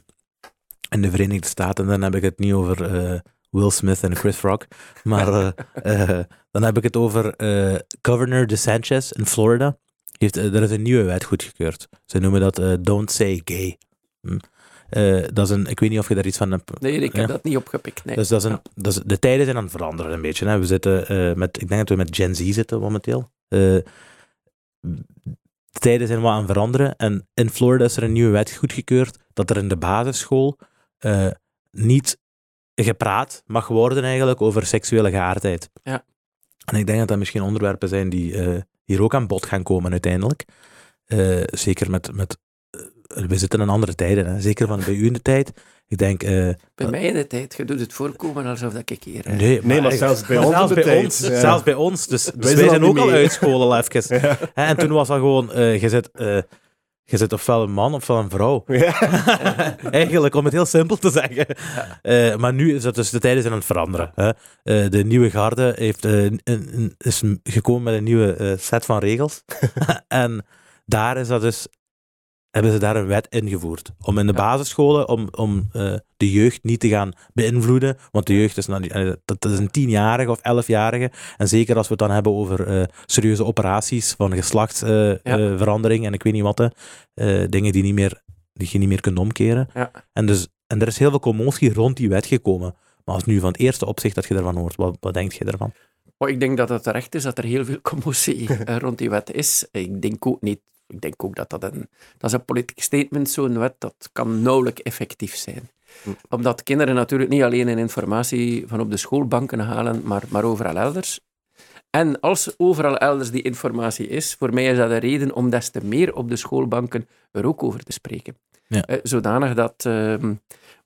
in de Verenigde Staten. En dan heb ik het niet over eh, Will Smith en Chris Rock, maar eh, eh, dan heb ik het over Governor DeSantis in Florida. Heeft, er is een nieuwe wet goedgekeurd. Ze noemen dat Don't Say Gay. Hm. Dat is een, ik weet niet of je daar iets van hebt. Nee, ik heb Ja. dat niet opgepikt. Nee. Dus dat is een, dat is, de tijden zijn aan het veranderen een beetje. Hè. We zitten met, ik denk dat we met Gen Z zitten momenteel. De tijden zijn wat aan het veranderen. En in Florida is er een nieuwe wet goedgekeurd dat er in de basisschool eh, niet gepraat mag worden eigenlijk over seksuele geaardheid. Ja. En ik denk dat dat misschien onderwerpen zijn die eh, hier ook aan bod gaan komen uiteindelijk. Eh, zeker met, met we zitten in andere tijden, hè. zeker van bij u in de tijd. Ik denk, eh, Bij mij in de tijd, je doet het voorkomen alsof dat ik hier... Nee, Nee, maar zelfs bij ons zelfs bij tijd, ons, ja. zelfs bij ons. Dus, dus wij, zijn ook al mee. uit school al even. Ja. En toen was dat gewoon, eh, je, zit, eh, je zit ofwel een man ofwel een vrouw. Ja. Eigenlijk, om het heel simpel te zeggen. Eh, maar nu is dat dus, de tijden zijn aan het veranderen. Hè. Eh, de nieuwe garde heeft, eh, een, een- is gekomen met een nieuwe set van regels. en daar is dat dus hebben ze daar een wet ingevoerd. Om in de Ja. basisscholen, om, om eh, de jeugd niet te gaan beïnvloeden. Want de jeugd is, nou, eh, dat, is een tienjarige of elfjarige. En zeker als we het dan hebben over eh, serieuze operaties van geslachtsverandering en ik weet niet wat. Eh, dingen die, niet meer, die je niet meer kunt omkeren. Ja. En, dus, en er is heel veel commotie rond die wet gekomen. Maar als nu van het eerste opzicht dat je ervan hoort, wat, wat denk je ervan? Ik denk dat het terecht is dat er heel veel commotie eh, rond die wet is. Ik denk ook niet. Ik denk ook dat dat een, dat is een politiek statement, zo'n wet, dat kan nauwelijks effectief zijn. Hm. Omdat kinderen natuurlijk niet alleen hun informatie van op de schoolbanken halen, maar, maar overal elders. En als overal elders die informatie is, voor mij is dat een reden om des te meer op de schoolbanken er ook over te spreken. Ja. Eh, zodanig dat... ehm,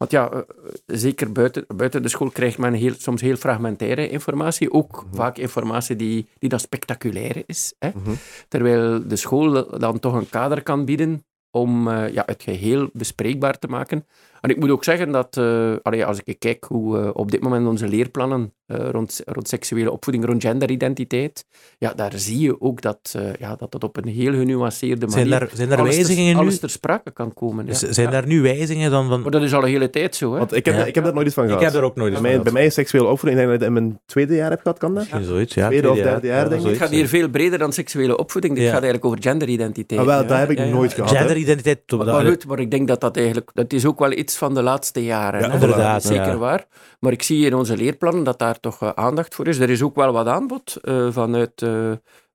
want ja, eh, zeker buiten, buiten de school krijgt men heel, soms heel fragmentaire informatie. Ook Mhm. vaak informatie die, die dan spectaculair is. Hè? Mhm. Terwijl de school dan toch een kader kan bieden om eh, ja, het geheel bespreekbaar te maken. En ik moet ook zeggen dat, eh, allee, als ik kijk hoe eh, op dit moment onze leerplannen eh, rond, rond seksuele opvoeding, rond genderidentiteit, ja, daar zie je ook dat, eh, ja, dat het op een heel genuanceerde Zijn manier daar, zijn daar alles, wijzigingen ter, nu? alles ter sprake kan komen. Ja. Zijn Ja. daar nu wijzigingen dan van... Maar dat is al een hele tijd zo. Hè? Want ik heb, Ja. ik heb daar nooit iets van Ik gehad. heb er ook nooit eens bij, van mij, bij gehad. mij is seksuele opvoeding, ik denk dat ik dat in mijn tweede jaar heb gehad, kan dat? Misschien zoiets, ja. Tweede of derde jaar, denk ik. Het gaat hier veel breder dan seksuele opvoeding. Dit Ja. gaat eigenlijk over genderidentiteit. Ah, wel, Ja, dat heb ik ja, ja. nooit gehad. Genderidentiteit. Maar, maar goed, maar ik denk dat dat eigenlijk... Dat is ook wel iets van de laatste jaren. Ja, inderdaad, Zeker ja. waar. Maar ik zie in onze leerplannen dat daar toch eh, aandacht voor is. Er is ook wel wat aanbod eh, vanuit, eh,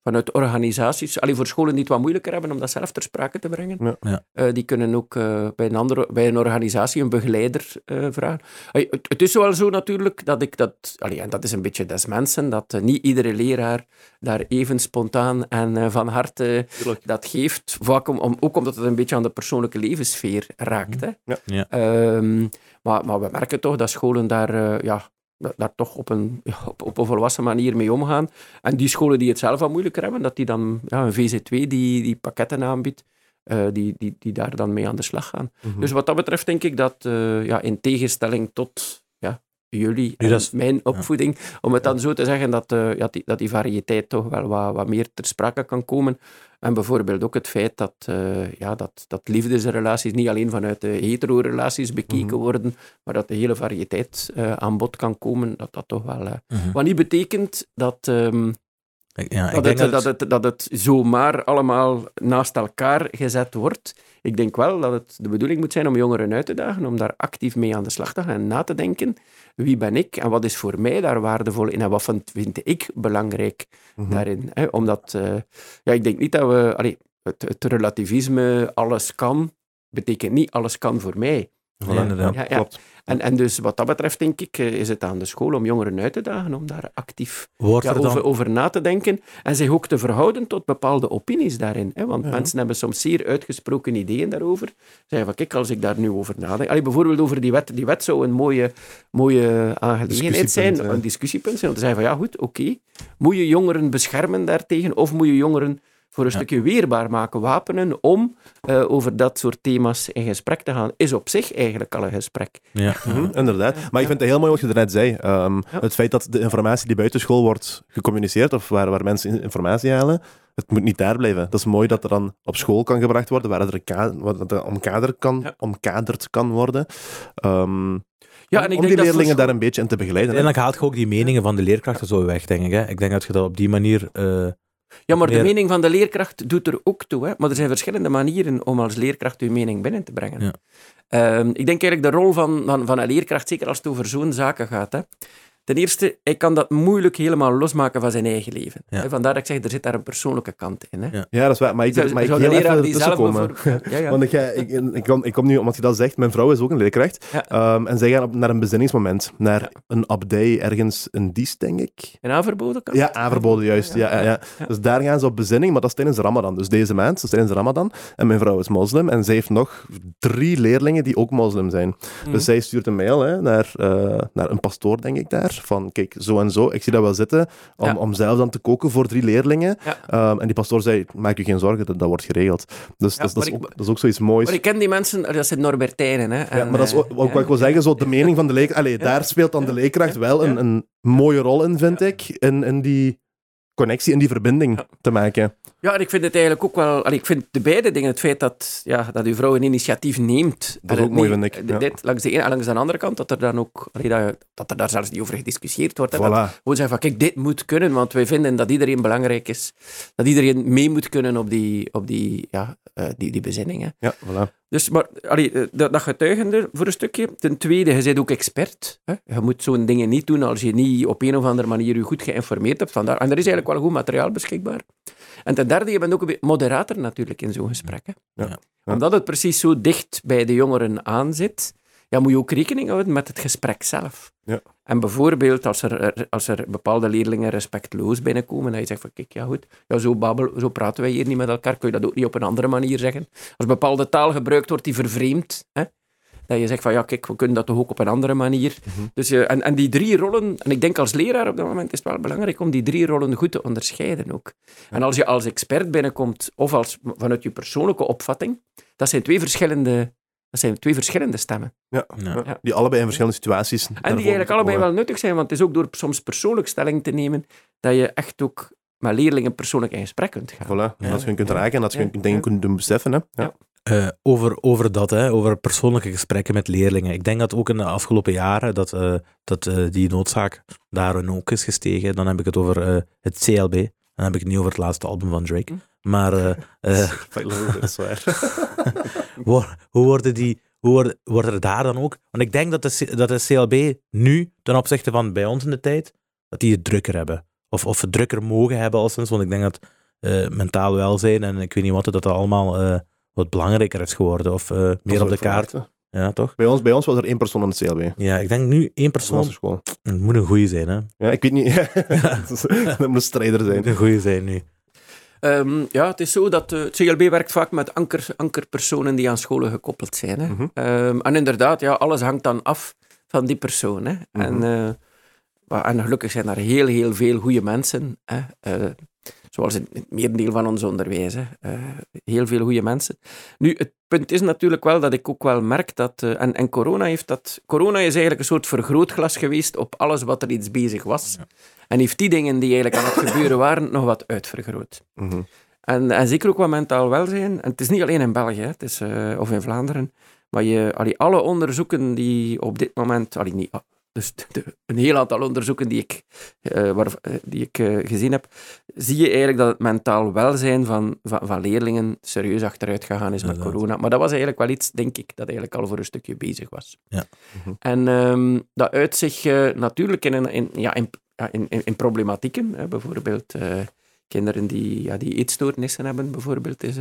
vanuit organisaties. Allee, voor scholen die het wat moeilijker hebben om dat zelf ter sprake te brengen. Ja. Ja. Eh, die kunnen ook eh, bij, een andere, bij een organisatie een begeleider eh, vragen. Het, het is wel zo natuurlijk dat ik dat... Allee, en dat is een beetje des mensen, dat niet iedere leraar daar even spontaan en eh, van harte Tuurlijk. dat geeft. Vaak om, om- ook omdat het een beetje aan de persoonlijke levenssfeer raakt. Hè. Ja. Ja. Ehm, maar, maar we merken toch dat scholen daar, eh, ja, daar toch op een, op, op een volwassen manier mee omgaan. En die scholen die het zelf wat moeilijker hebben, dat die dan ja, een VZ2 die, die pakketten aanbiedt, eh, die, die, die daar dan mee aan de slag gaan. Mhm. Dus wat dat betreft denk ik dat, eh, ja, in tegenstelling tot jullie Nu, dat is- mijn opvoeding, om het dan zo te zeggen, dat, eh, ja, die, dat die variëteit toch wel wat, wat meer ter sprake kan komen. En bijvoorbeeld ook het feit dat, eh, ja, dat, dat liefdesrelaties niet alleen vanuit de hetero-relaties bekeken Mhm. worden, maar dat de hele variëteit eh, aan bod kan komen, dat dat toch wel... Mhm. Wat niet betekent dat... ehm, Ja, dat, het, dat... dat, het, dat het zomaar allemaal naast elkaar gezet wordt. Ik denk wel dat het de bedoeling moet zijn om jongeren uit te dagen, om daar actief mee aan de slag te gaan en na te denken. Wie ben ik en wat is voor mij daar waardevol in en wat vind, ik belangrijk Mhm. daarin? Hè? Omdat, eh, ja, ik denk niet dat we... Allee, het, het relativisme, alles kan, betekent niet alles kan voor mij. Voilà. Ja, inderdaad. Ja, ja. Klopt. En, en dus wat dat betreft, denk ik, eh, is het aan de school om jongeren uit te dagen om daar actief Wordt ja, er dan... over, over na te denken en zich ook te verhouden tot bepaalde opinies daarin. Hè? Want Ja. mensen hebben soms zeer uitgesproken ideeën daarover. Zeggen van, kijk, als ik daar nu over nadenk... Allee, bijvoorbeeld over die wet. Die wet zou een mooie, mooie aangelegenheid zijn, hè. een discussiepunt zijn, om te zeggen van, ja goed, oké, moet je jongeren beschermen daartegen of moet je jongeren voor een Ja. stukje weerbaar maken, wapenen, om eh, over dat soort thema's in gesprek te gaan, is op zich eigenlijk al een gesprek. Ja. Mhm, inderdaad. Maar ik vind het heel mooi wat je net zei. Ehm, Ja. Het feit dat de informatie die buiten school wordt gecommuniceerd, of waar, waar mensen in- informatie halen, het moet niet daar blijven. Dat is mooi dat er dan op school kan gebracht worden, waar er, dat er omkaderd, kan, Ja. omkaderd kan worden. Ehm, Ja, om- en ik om denk die leerlingen school- daar een beetje in te begeleiden. hè. Uiteindelijk haalt je ook die meningen van de leerkrachten zo weg, denk ik. Hè? Ik denk dat je dat op die manier... eh, Ja, maar de mening van de leerkracht doet er ook toe. Hè? Maar er zijn verschillende manieren om als leerkracht uw mening binnen te brengen. Ja. Ehm, ik denk eigenlijk de rol van, van, van een leerkracht, zeker als het over zo'n zaken gaat. Hè? Ten eerste, hij kan dat moeilijk helemaal losmaken van zijn eigen leven. Ja. Vandaar dat ik zeg, er zit daar een persoonlijke kant in. Hè? Ja. Ja, dat is waar. Maar ik, Zou- maar ik leraar even Ja, ja. Want ik, ik, ik, kom, ik kom nu, omdat je dat zegt, mijn vrouw is ook een leerkracht. Ehm, en zij gaan op, naar een bezinningsmoment, naar een abdij ergens in Diest, denk ik. Een aanverboden kant? Ja, aanverboden, juist. Ja, ja. Dus daar gaan ze op bezinning, maar dat is tijdens de Ramadan. Dus deze maand, dat is tijdens de Ramadan. En mijn vrouw is moslim en zij heeft nog drie leerlingen die ook moslim zijn. Mhm. Dus zij stuurt een mail hè, naar, eh, naar een pastoor, denk ik daar. Van kijk, zo en zo, ik zie dat wel zitten. Om, Ja. om zelf dan te koken voor drie leerlingen. Ja. Ehm, en die pastoor zei: Maak je geen zorgen, dat, dat wordt geregeld. Dus Ja, dat, is- dat, is ik- ook, dat is ook zoiets moois. Maar ik ken die mensen, dat zijn Norbertijnen. Hè? Ja, maar dat is ook, eh, ook wat ik wil zeggen, zo de mening van de leerkracht. Allee, daar speelt dan de leerkracht wel een, een mooie rol in, vind ik. In, in die connectie, in die verbinding Ja. te maken. Ja, en ik vind het eigenlijk ook wel... allee, ik vind de beide dingen, het feit dat, ja, dat uw vrouw een initiatief neemt... Dat is en ook mooi, vind ik, ja. Dit, langs de ene en langs de andere kant, dat er dan ook... allee, dat, dat er daar zelfs niet over gediscussieerd wordt. hè, dat Voilà. gewoon zeggen van, kijk, dit moet kunnen, want wij vinden dat iedereen belangrijk is. Dat iedereen mee moet kunnen op die, op die, ja, eh, die, die bezinningen. Ja, voilà. Dus, maar, allee, eh, dat, dat getuigende voor een stukje. Ten tweede, je bent ook expert. Hè? Je moet zo'n dingen niet doen als je niet op een of andere manier je goed geïnformeerd hebt. Vandaar, en er is eigenlijk wel goed materiaal beschikbaar. En ten derde, je bent ook een beetje moderator natuurlijk in zo'n gesprek. Hè? Ja. Omdat het precies zo dicht bij de jongeren aanzit, ja, moet je ook rekening houden met het gesprek zelf. Ja. En bijvoorbeeld als er, als er bepaalde leerlingen respectloos binnenkomen, en je zegt van, kijk, ja goed, ja, zo, babbel, zo praten wij hier niet met elkaar, kun je dat ook niet op een andere manier zeggen. Als bepaalde taal gebruikt wordt die vervreemdt, hè, dat je zegt van, ja, kijk, we kunnen dat toch ook op een andere manier. Mhm. Dus, eh, en, en die drie rollen, en ik denk als leraar op dat moment is het wel belangrijk om die drie rollen goed te onderscheiden ook. En als je als expert binnenkomt, of als, vanuit je persoonlijke opvatting, dat zijn twee verschillende, dat zijn twee verschillende stemmen. Ja. Die allebei in verschillende situaties. En die eigenlijk allebei wel nuttig zijn, want het is ook door soms persoonlijk stelling te nemen, dat je echt ook met leerlingen persoonlijk in gesprek kunt gaan. Voilà, Ja. als je hun kunt raken en dat je Ja. hun dingen kunt doen beseffen. Hè. Ja. Ja. Eh, over, over dat, hè, over persoonlijke gesprekken met leerlingen. Ik denk dat ook in de afgelopen jaren dat, eh, dat eh, die noodzaak daarin ook is gestegen. Dan heb ik het over eh, het CLB. Dan heb ik het niet over het laatste album van Drake. Hm. Maar eh, eh, dat is waar. Wo- hoe worden die, hoe worden, worden er daar dan ook? Want ik denk dat de, dat de CLB nu, ten opzichte van bij ons in de tijd, dat die het drukker hebben. Of, of het drukker mogen hebben al sinds. Want ik denk dat eh, mentaal welzijn en ik weet niet wat, dat dat allemaal eh, wat belangrijker is geworden. Of eh, meer op de kaart. Ja, toch? Bij ons, bij ons was er één persoon in het CLB. Ja, ik denk nu één persoon. Het moet een goeie zijn, hè? Ja, ik weet niet. dat moet een strijder zijn. moet een goeie zijn nu. Ehm, ja, het is zo dat eh, het CLB werkt vaak met anker, ankerpersonen die aan scholen gekoppeld zijn. Hè. Mhm. Ehm, en inderdaad, ja, alles hangt dan af van die persoon. Hè. Mhm. eh, en gelukkig zijn er heel, heel veel goede mensen. Hè. Eh, zoals in het merendeel van ons onderwijs. Hè. Eh, heel veel goede mensen. Nu, het punt is natuurlijk wel dat ik ook wel merk dat... eh, en, en corona heeft dat... Corona is eigenlijk een soort vergrootglas geweest op alles wat er iets bezig was. Ja. En heeft die dingen die eigenlijk aan het gebeuren waren, nog wat uitvergroot. Mhm. En, en zeker ook wat mentaal welzijn. En het is niet alleen in België, hè, het is, eh, of in Vlaanderen. Maar je, allee, alle onderzoeken die op dit moment... Allee, niet, dus de- een heel aantal onderzoeken die ik, eh, waar, eh, die ik eh, gezien heb, zie je eigenlijk dat het mentaal welzijn van, van, van leerlingen serieus achteruit gegaan is met corona. Maar dat was eigenlijk wel iets, denk ik, dat eigenlijk al voor een stukje bezig was. Ja. Mhm. En ehm, dat uit zich natuurlijk in, een- in, ja, in, in, in, in problematieken. Hè, bijvoorbeeld eh, kinderen die, ja, die eetstoornissen hebben, bijvoorbeeld. Is,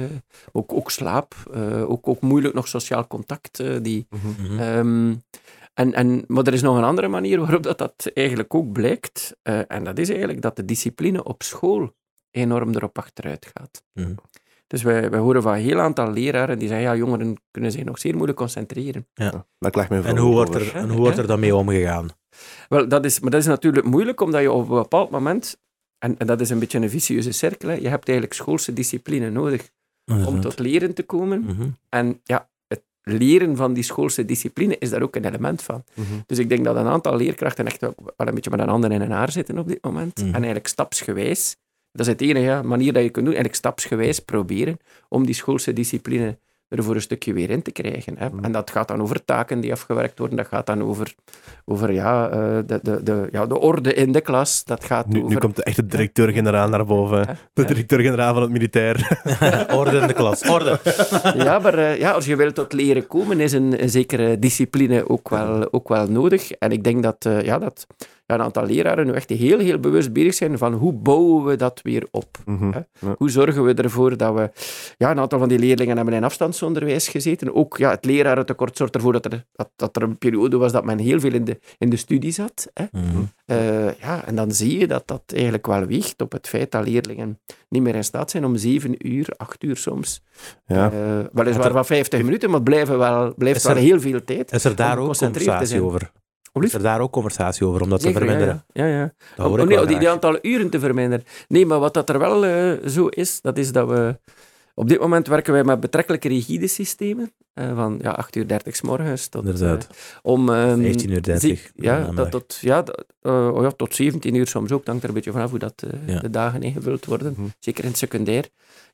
ook, ook slaap, eh, ook, ook moeilijk nog sociaal contact. die, Mhm. Mhm. Ehm, en, en, maar er is nog een andere manier waarop dat, dat eigenlijk ook blijkt. eh, en dat is eigenlijk dat de discipline op school enorm erop achteruit gaat. Mhm. Dus wij, wij horen van een heel aantal leraren die zeggen, ja, jongeren kunnen zich nog zeer moeilijk concentreren. Ja, daar klaagt mijn vrouw En hoe wordt over. er, en hoe wordt er dan mee omgegaan? Wel, dat is, maar dat is natuurlijk moeilijk, omdat je op een bepaald moment, en, en dat is een beetje een vicieuze cirkel, hè, je hebt eigenlijk schoolse discipline nodig om tot leren te komen. Mhm. En ja, leren van die schoolse discipline is daar ook een element van. Mhm. Dus ik denk dat een aantal leerkrachten echt wel een beetje met een handen in een haar zitten op dit moment. Mhm. En eigenlijk stapsgewijs, dat is het enige manier dat je kunt doen, eigenlijk stapsgewijs proberen om die schoolse discipline er voor een stukje weer in te krijgen. Hè. Mhm. En dat gaat dan over taken die afgewerkt worden, dat gaat dan over, over ja, eh, de, de, de, ja, de orde in de klas, dat gaat Nu, over... nu komt de echte directeur-generaal naar boven. De directeur-generaal van het militair. Orde in de klas. Orde. Ja, maar eh, ja, als je wil tot leren komen, is een, een zekere discipline ook wel, ook wel nodig. En ik denk dat, eh, ja, dat een aantal leraren nu echt heel, heel bewust bezig zijn van hoe bouwen we dat weer op. Mhm. Ja. Hoe zorgen we ervoor dat we... Ja, een aantal van die leerlingen hebben in afstandsonderwijs gezeten. Ook ja, het lerarentekort zorgt ervoor dat er, dat, dat er een periode was dat men heel veel in de, in de studie zat. Hè? Mhm. Eh, ja, en dan zie je dat dat eigenlijk wel weegt op het feit dat leerlingen niet meer in staat zijn om zeven uur, acht uur soms. Ja. Eh, weliswaar van 50 minuten, maar blijven wel, blijft Is wel er- heel veel tijd. Is er daar ook zijn. over? Is er daar ook conversatie over om dat te Zeker, verminderen? Ja, ja. hoor Oh, nee, wel die, aantal uren te verminderen. Nee, maar wat dat er wel eh, zo is, dat is dat we... Op dit moment werken wij met betrekkelijk rigide systemen. eh, van ja, 8 uur 30 s morgens tot... Inderdaad. eh, om... ehm, 15 uur 30. zie- ja, dat tot, ja, dat, oh ja, tot 17 uur soms ook. Het hangt er een beetje vanaf hoe dat, de dagen ingevuld worden. Mhm. Zeker in het secundair.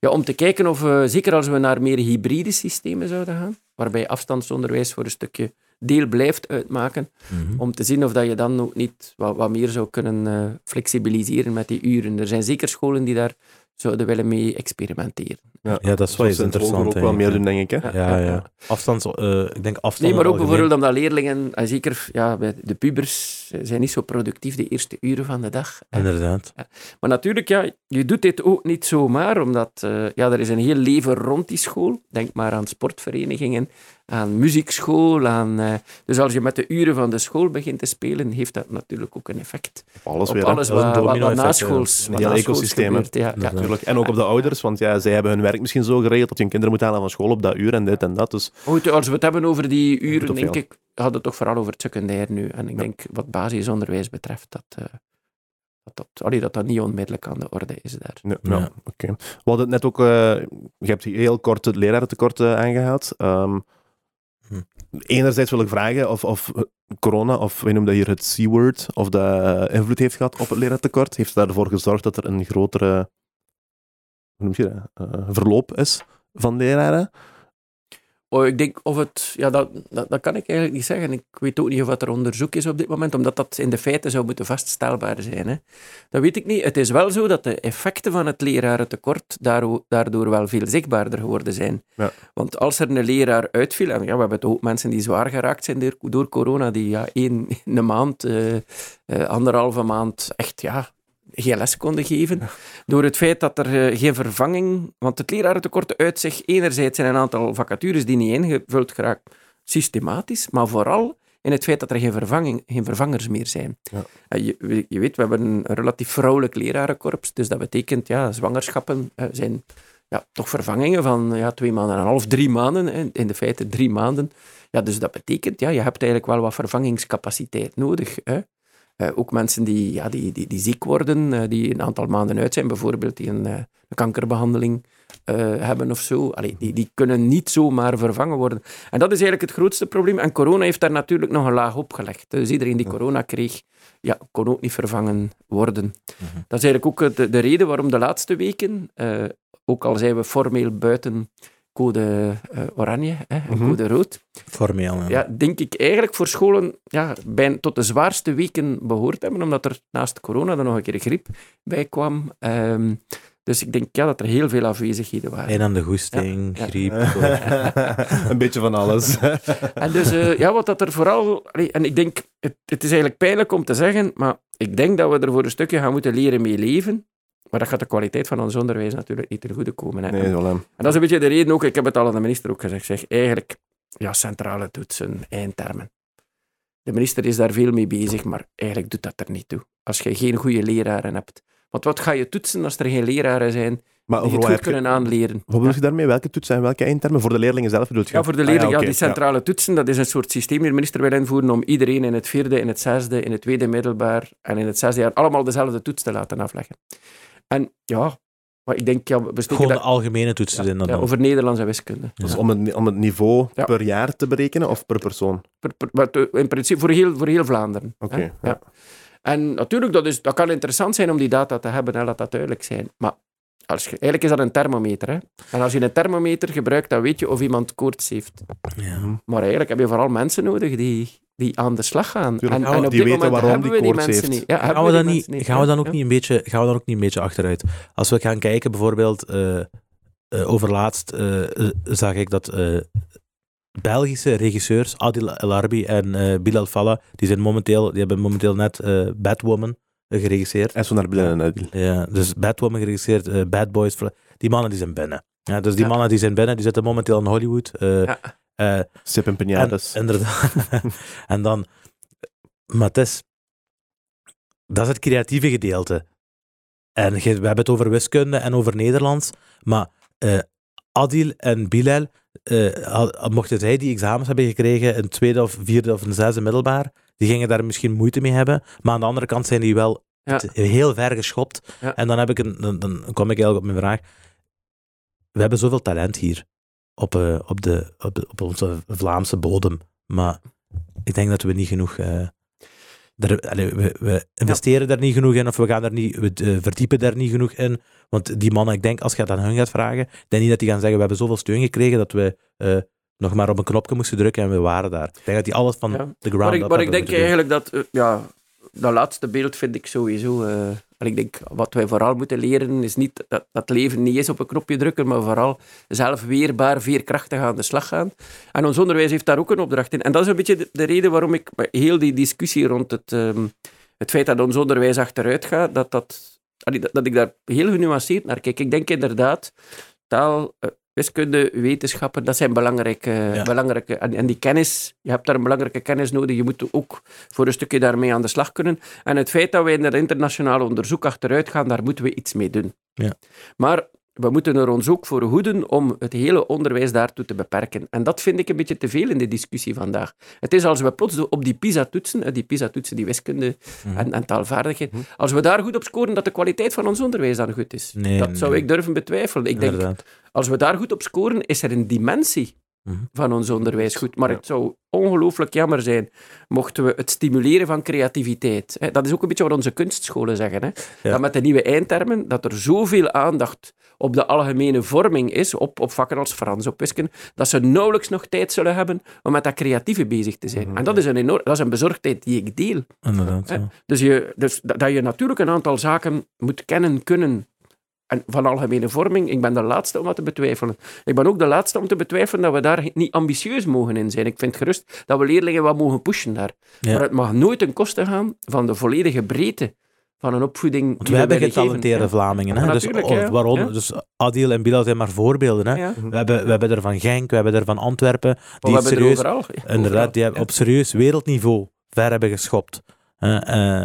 Ja, om te kijken of, zeker als we naar meer hybride systemen zouden gaan, waarbij afstandsonderwijs voor een stukje deel blijft uitmaken, Mhm. om te zien of dat je dan ook niet wat, wat meer zou kunnen eh, flexibiliseren met die uren. Er zijn zeker scholen die daar zouden willen mee experimenteren. Ja, dat is wel interessant. ook wel meer doen, denk ik. Hè? Ja, Ja, ja. Afstands, eh, ik denk afstand. Nee, maar ook algemeen. bijvoorbeeld omdat leerlingen, en zeker ja, bij de pubers, eh, zijn niet zo productief de eerste uren van de dag. Inderdaad. Maar natuurlijk, ja, je doet dit ook niet zomaar, omdat eh, ja, er is een heel leven rond die school. Denk maar aan sportverenigingen, aan muziekschool. Aan, eh, dus als je met de uren van de school begint te spelen, heeft dat natuurlijk ook een effect Op alles op weer. alles Dat wat, wat, heel naschools ecosysteem, gebeurt. Ja. Natuurlijk. En ook op de ouders, want ja, zij hebben hun werk misschien zo geregeld dat je hun kinderen moet halen van school op dat uur en dit en dat. Dus Goed, als we het hebben over die uren, denk veel. ik, gaat het toch vooral over het secundair nu. En ik denk wat basisonderwijs betreft, dat, eh, dat, allee, dat dat niet onmiddellijk aan de orde is daar. Ja, ja, Ja. oké. We hadden het net ook, eh, je hebt heel kort het lerarentekort eh, aangehaald. Ehm, Hm. Enerzijds wil ik vragen of, eh, corona, of wij noemen dat hier het C-word, of dat invloed heeft gehad op het lerarentekort. Heeft het ervoor gezorgd dat er een grotere noem eh, verloop is van leraren? Oh, ik denk of het... Ja, dat, dat, dat kan ik eigenlijk niet zeggen. Ik weet ook niet of er onderzoek is op dit moment, omdat dat in de feiten zou moeten vaststelbaar zijn. Hè. Dat weet ik niet. Het is wel zo dat de effecten van het lerarentekort daardoor, daardoor wel veel zichtbaarder geworden zijn. Ja. Want als er een leraar uitviel, en ja, we hebben ook mensen die zwaar geraakt zijn door, door corona, die ja, één een maand, eh, eh, anderhalve maand echt ja, geen les konden geven. Door het feit dat er eh, geen vervanging... Want het lerarentekort uit zich enerzijds in een aantal vacatures die niet ingevuld geraakt, systematisch, maar vooral in het feit dat er geen, vervanging, geen vervangers meer zijn. Ja. Eh, Je, we- je weet, we hebben een relatief vrouwelijk lerarenkorps, dus dat betekent, ja, zwangerschappen eh, zijn ja, toch vervangingen van ja, twee maanden en een half, drie maanden, in de feite drie maanden. Ja, dus dat betekent, ja, je hebt eigenlijk wel wat vervangingscapaciteit nodig. Hè. Eh, ook mensen die, ja, die, die, die ziek worden, eh, die een aantal maanden uit zijn, bijvoorbeeld die een, eh, een kankerbehandeling eh, hebben of zo, Allee, die, die kunnen niet zomaar vervangen worden. En dat is eigenlijk het grootste probleem. En corona heeft daar natuurlijk nog een laag op gelegd. Dus iedereen die corona kreeg, ja, kon ook niet vervangen worden. Mhm. Dat is eigenlijk ook de, de reden waarom de laatste weken, ook al zijn we formeel buiten code eh, oranje hè, en Mhm. code rood, Formeel. ja. ja, denk ik eigenlijk voor scholen ja, bijna tot de zwaarste weken behoord hebben, omdat er naast corona er nog een keer griep bij kwam. Ehm, dus ik denk ja, dat er heel veel afwezigheden waren. En aan de goesting, Ja, ja. griep. een beetje van alles. En dus, eh, ja, wat dat er vooral... En ik denk, het, het is eigenlijk pijnlijk om te zeggen, maar ik denk dat we er voor een stukje gaan moeten leren mee leven. Maar dat gaat de kwaliteit van ons onderwijs natuurlijk niet ten goede komen. Hè. nee, En- dat is een beetje de reden ook, ik heb het al aan de minister ook gezegd, zeg, eigenlijk, ja, centrale toetsen, eindtermen. De minister is daar veel mee bezig, maar eigenlijk doet dat er niet toe. Als je geen goede leraren hebt. Want wat ga je toetsen als er geen leraren zijn Maar die het goed kunnen aanleren? Wat bedoel je daarmee? Welke toetsen en welke eindtermen? Voor de leerlingen zelf bedoel je? Ja, voor de Ah, leerling, ja, die centrale toetsen, dat is een soort systeem die de minister wil invoeren om iedereen in het vierde, in het zesde, in het tweede middelbaar en in het zesde jaar allemaal dezelfde toets te laten afleggen. En ja, maar ik denk, ja, we Gewoon de dat algemene toetsen in dan. ja, over Nederlands en wiskunde. Dus Ja. om, het, om het niveau Ja. per jaar te berekenen of per persoon? Per- per- maar te- in principe voor heel, voor heel Vlaanderen. Oké, ja. ja. En natuurlijk, dat, is, dat kan interessant zijn om die data te hebben, hè, laat dat duidelijk zijn. Maar als je, eigenlijk is dat een thermometer. Hè. En als je een thermometer gebruikt, dan weet je of iemand koorts heeft. Ja. Maar eigenlijk heb je vooral mensen nodig die, die aan de slag gaan. Tuurlijk. En, Ja, en op die dit weten moment waarom hebben die we die koorts mensen heeft. niet. Ja, Gaan we, dan niet, mensen niet. gaan, we dan ook Ja. niet een beetje, gaan we dan ook niet een beetje achteruit? Als we gaan kijken, bijvoorbeeld, eh eh, overlaatst eh, eh, zag ik dat eh, Belgische regisseurs, Adil El Arbi en eh Bilal Fallah, die, zijn momenteel, die hebben momenteel net eh, Batwoman geregisseerd. En zo naar en uit. Ja, dus Batwoman geregisseerd, eh, Bad Boys, die mannen die zijn binnen. Ja, dus die Ja. mannen die zijn binnen, die zitten momenteel in Hollywood. eh, Ja. Eh, Sip en en, pinatas. inderdaad. en dan, maar het is, dat is het creatieve gedeelte. En we hebben het over wiskunde en over Nederlands, maar eh, Adil en Bilal, eh, mochten zij die examens hebben gekregen in tweede of vierde of een zesde middelbaar, die gingen daar misschien moeite mee hebben, maar aan de andere kant zijn die wel Ja. heel ver geschopt. Ja. En dan, heb ik een, dan, dan kom ik eigenlijk op mijn vraag. We hebben zoveel talent hier op, eh, op, de, op, de- op onze Vlaamse bodem, maar ik denk dat we niet genoeg. er, allee, we, we investeren daar niet genoeg in, of we, gaan er niet, we eh, verdiepen daar niet genoeg in. Want die mannen, ik denk, als je dat aan hun gaat vragen, ik denk niet dat die gaan zeggen: We hebben zoveel steun gekregen dat we nog maar op een knopje moesten drukken en we waren daar. Ik denk dat die alles van Ja. de ground Maar ik, maar ik denk eigenlijk dat, ja, dat laatste beeld vind ik sowieso. Ik denk, wat wij vooral moeten leren is niet dat, dat leven niet is op een knopje drukken, maar vooral zelf weerbaar, veerkrachtig aan de slag gaan. En ons onderwijs heeft daar ook een opdracht in. En dat is een beetje de, de reden waarom ik heel die discussie rond het, ehm, het feit dat ons onderwijs achteruit gaat, dat, dat, dat, dat ik daar heel genuanceerd naar kijk. Ik denk inderdaad, taal, eh, wiskunde, wetenschappen, dat zijn belangrijke... Ja. belangrijke en, en die kennis, je hebt daar een belangrijke kennis nodig. Je moet ook voor een stukje daarmee aan de slag kunnen. En het feit dat wij in het internationale onderzoek achteruit gaan, daar moeten we iets mee doen. Ja. Maar we moeten er ons ook voor hoeden om het hele onderwijs daartoe te beperken. En dat vind ik een beetje te veel in de discussie vandaag. Het is als we plots op die PISA-toetsen, die PISA-toetsen, die wiskunde Mhm. en, en taalvaardigheid, Mhm. als we daar goed op scoren, dat de kwaliteit van ons onderwijs dan goed is. Nee, dat zou ik durven betwijfelen. Ik denk, Inderdaad. als we daar goed op scoren, is er een dimensie Mhm. van ons onderwijs goed. Maar Ja. het zou ongelooflijk jammer zijn mochten we het stimuleren van creativiteit. Hè, Dat is ook een beetje wat onze kunstscholen zeggen. Hè. Ja. Dat met de nieuwe eindtermen, dat er zoveel aandacht op de algemene vorming is, op, op vakken als Frans, op wiskunde, dat ze nauwelijks nog tijd zullen hebben om met dat creatieve bezig te zijn. Mhm. En dat is, een enorm, dat is een bezorgdheid die ik deel. Inderdaad, Hè? ja. Dus, je, dus dat dat je natuurlijk een aantal zaken moet kennen, kunnen. En van algemene vorming, ik ben de laatste om dat te betwijfelen. Ik ben ook de laatste om te betwijfelen dat we daar niet ambitieus mogen in zijn. Ik vind gerust dat we leerlingen wat mogen pushen daar. Ja. Maar het mag nooit ten koste gaan van de volledige breedte van een opvoeding Want we hebben getalenteerde Vlamingen. Hè? Ja, dus, of ja. waaronder, Ja. dus Adil en Bilal zijn maar voorbeelden. Hè? Ja. We, hebben, we hebben er van Genk, we hebben er van Antwerpen. Die er serieus, overal. inderdaad, die Ja. hebben op serieus wereldniveau ver hebben geschopt. Eh,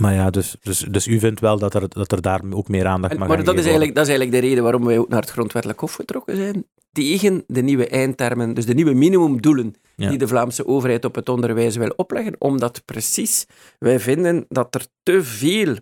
maar ja, dus, dus, dus u vindt wel dat er, dat er daar ook meer aandacht En- mag maar aan dat is, eigenlijk, dat is eigenlijk de reden waarom wij ook naar het grondwettelijk hof getrokken zijn. Tegen de nieuwe eindtermen, dus de nieuwe minimumdoelen Ja. die de Vlaamse overheid op het onderwijs wil opleggen. Omdat precies wij vinden dat er te veel,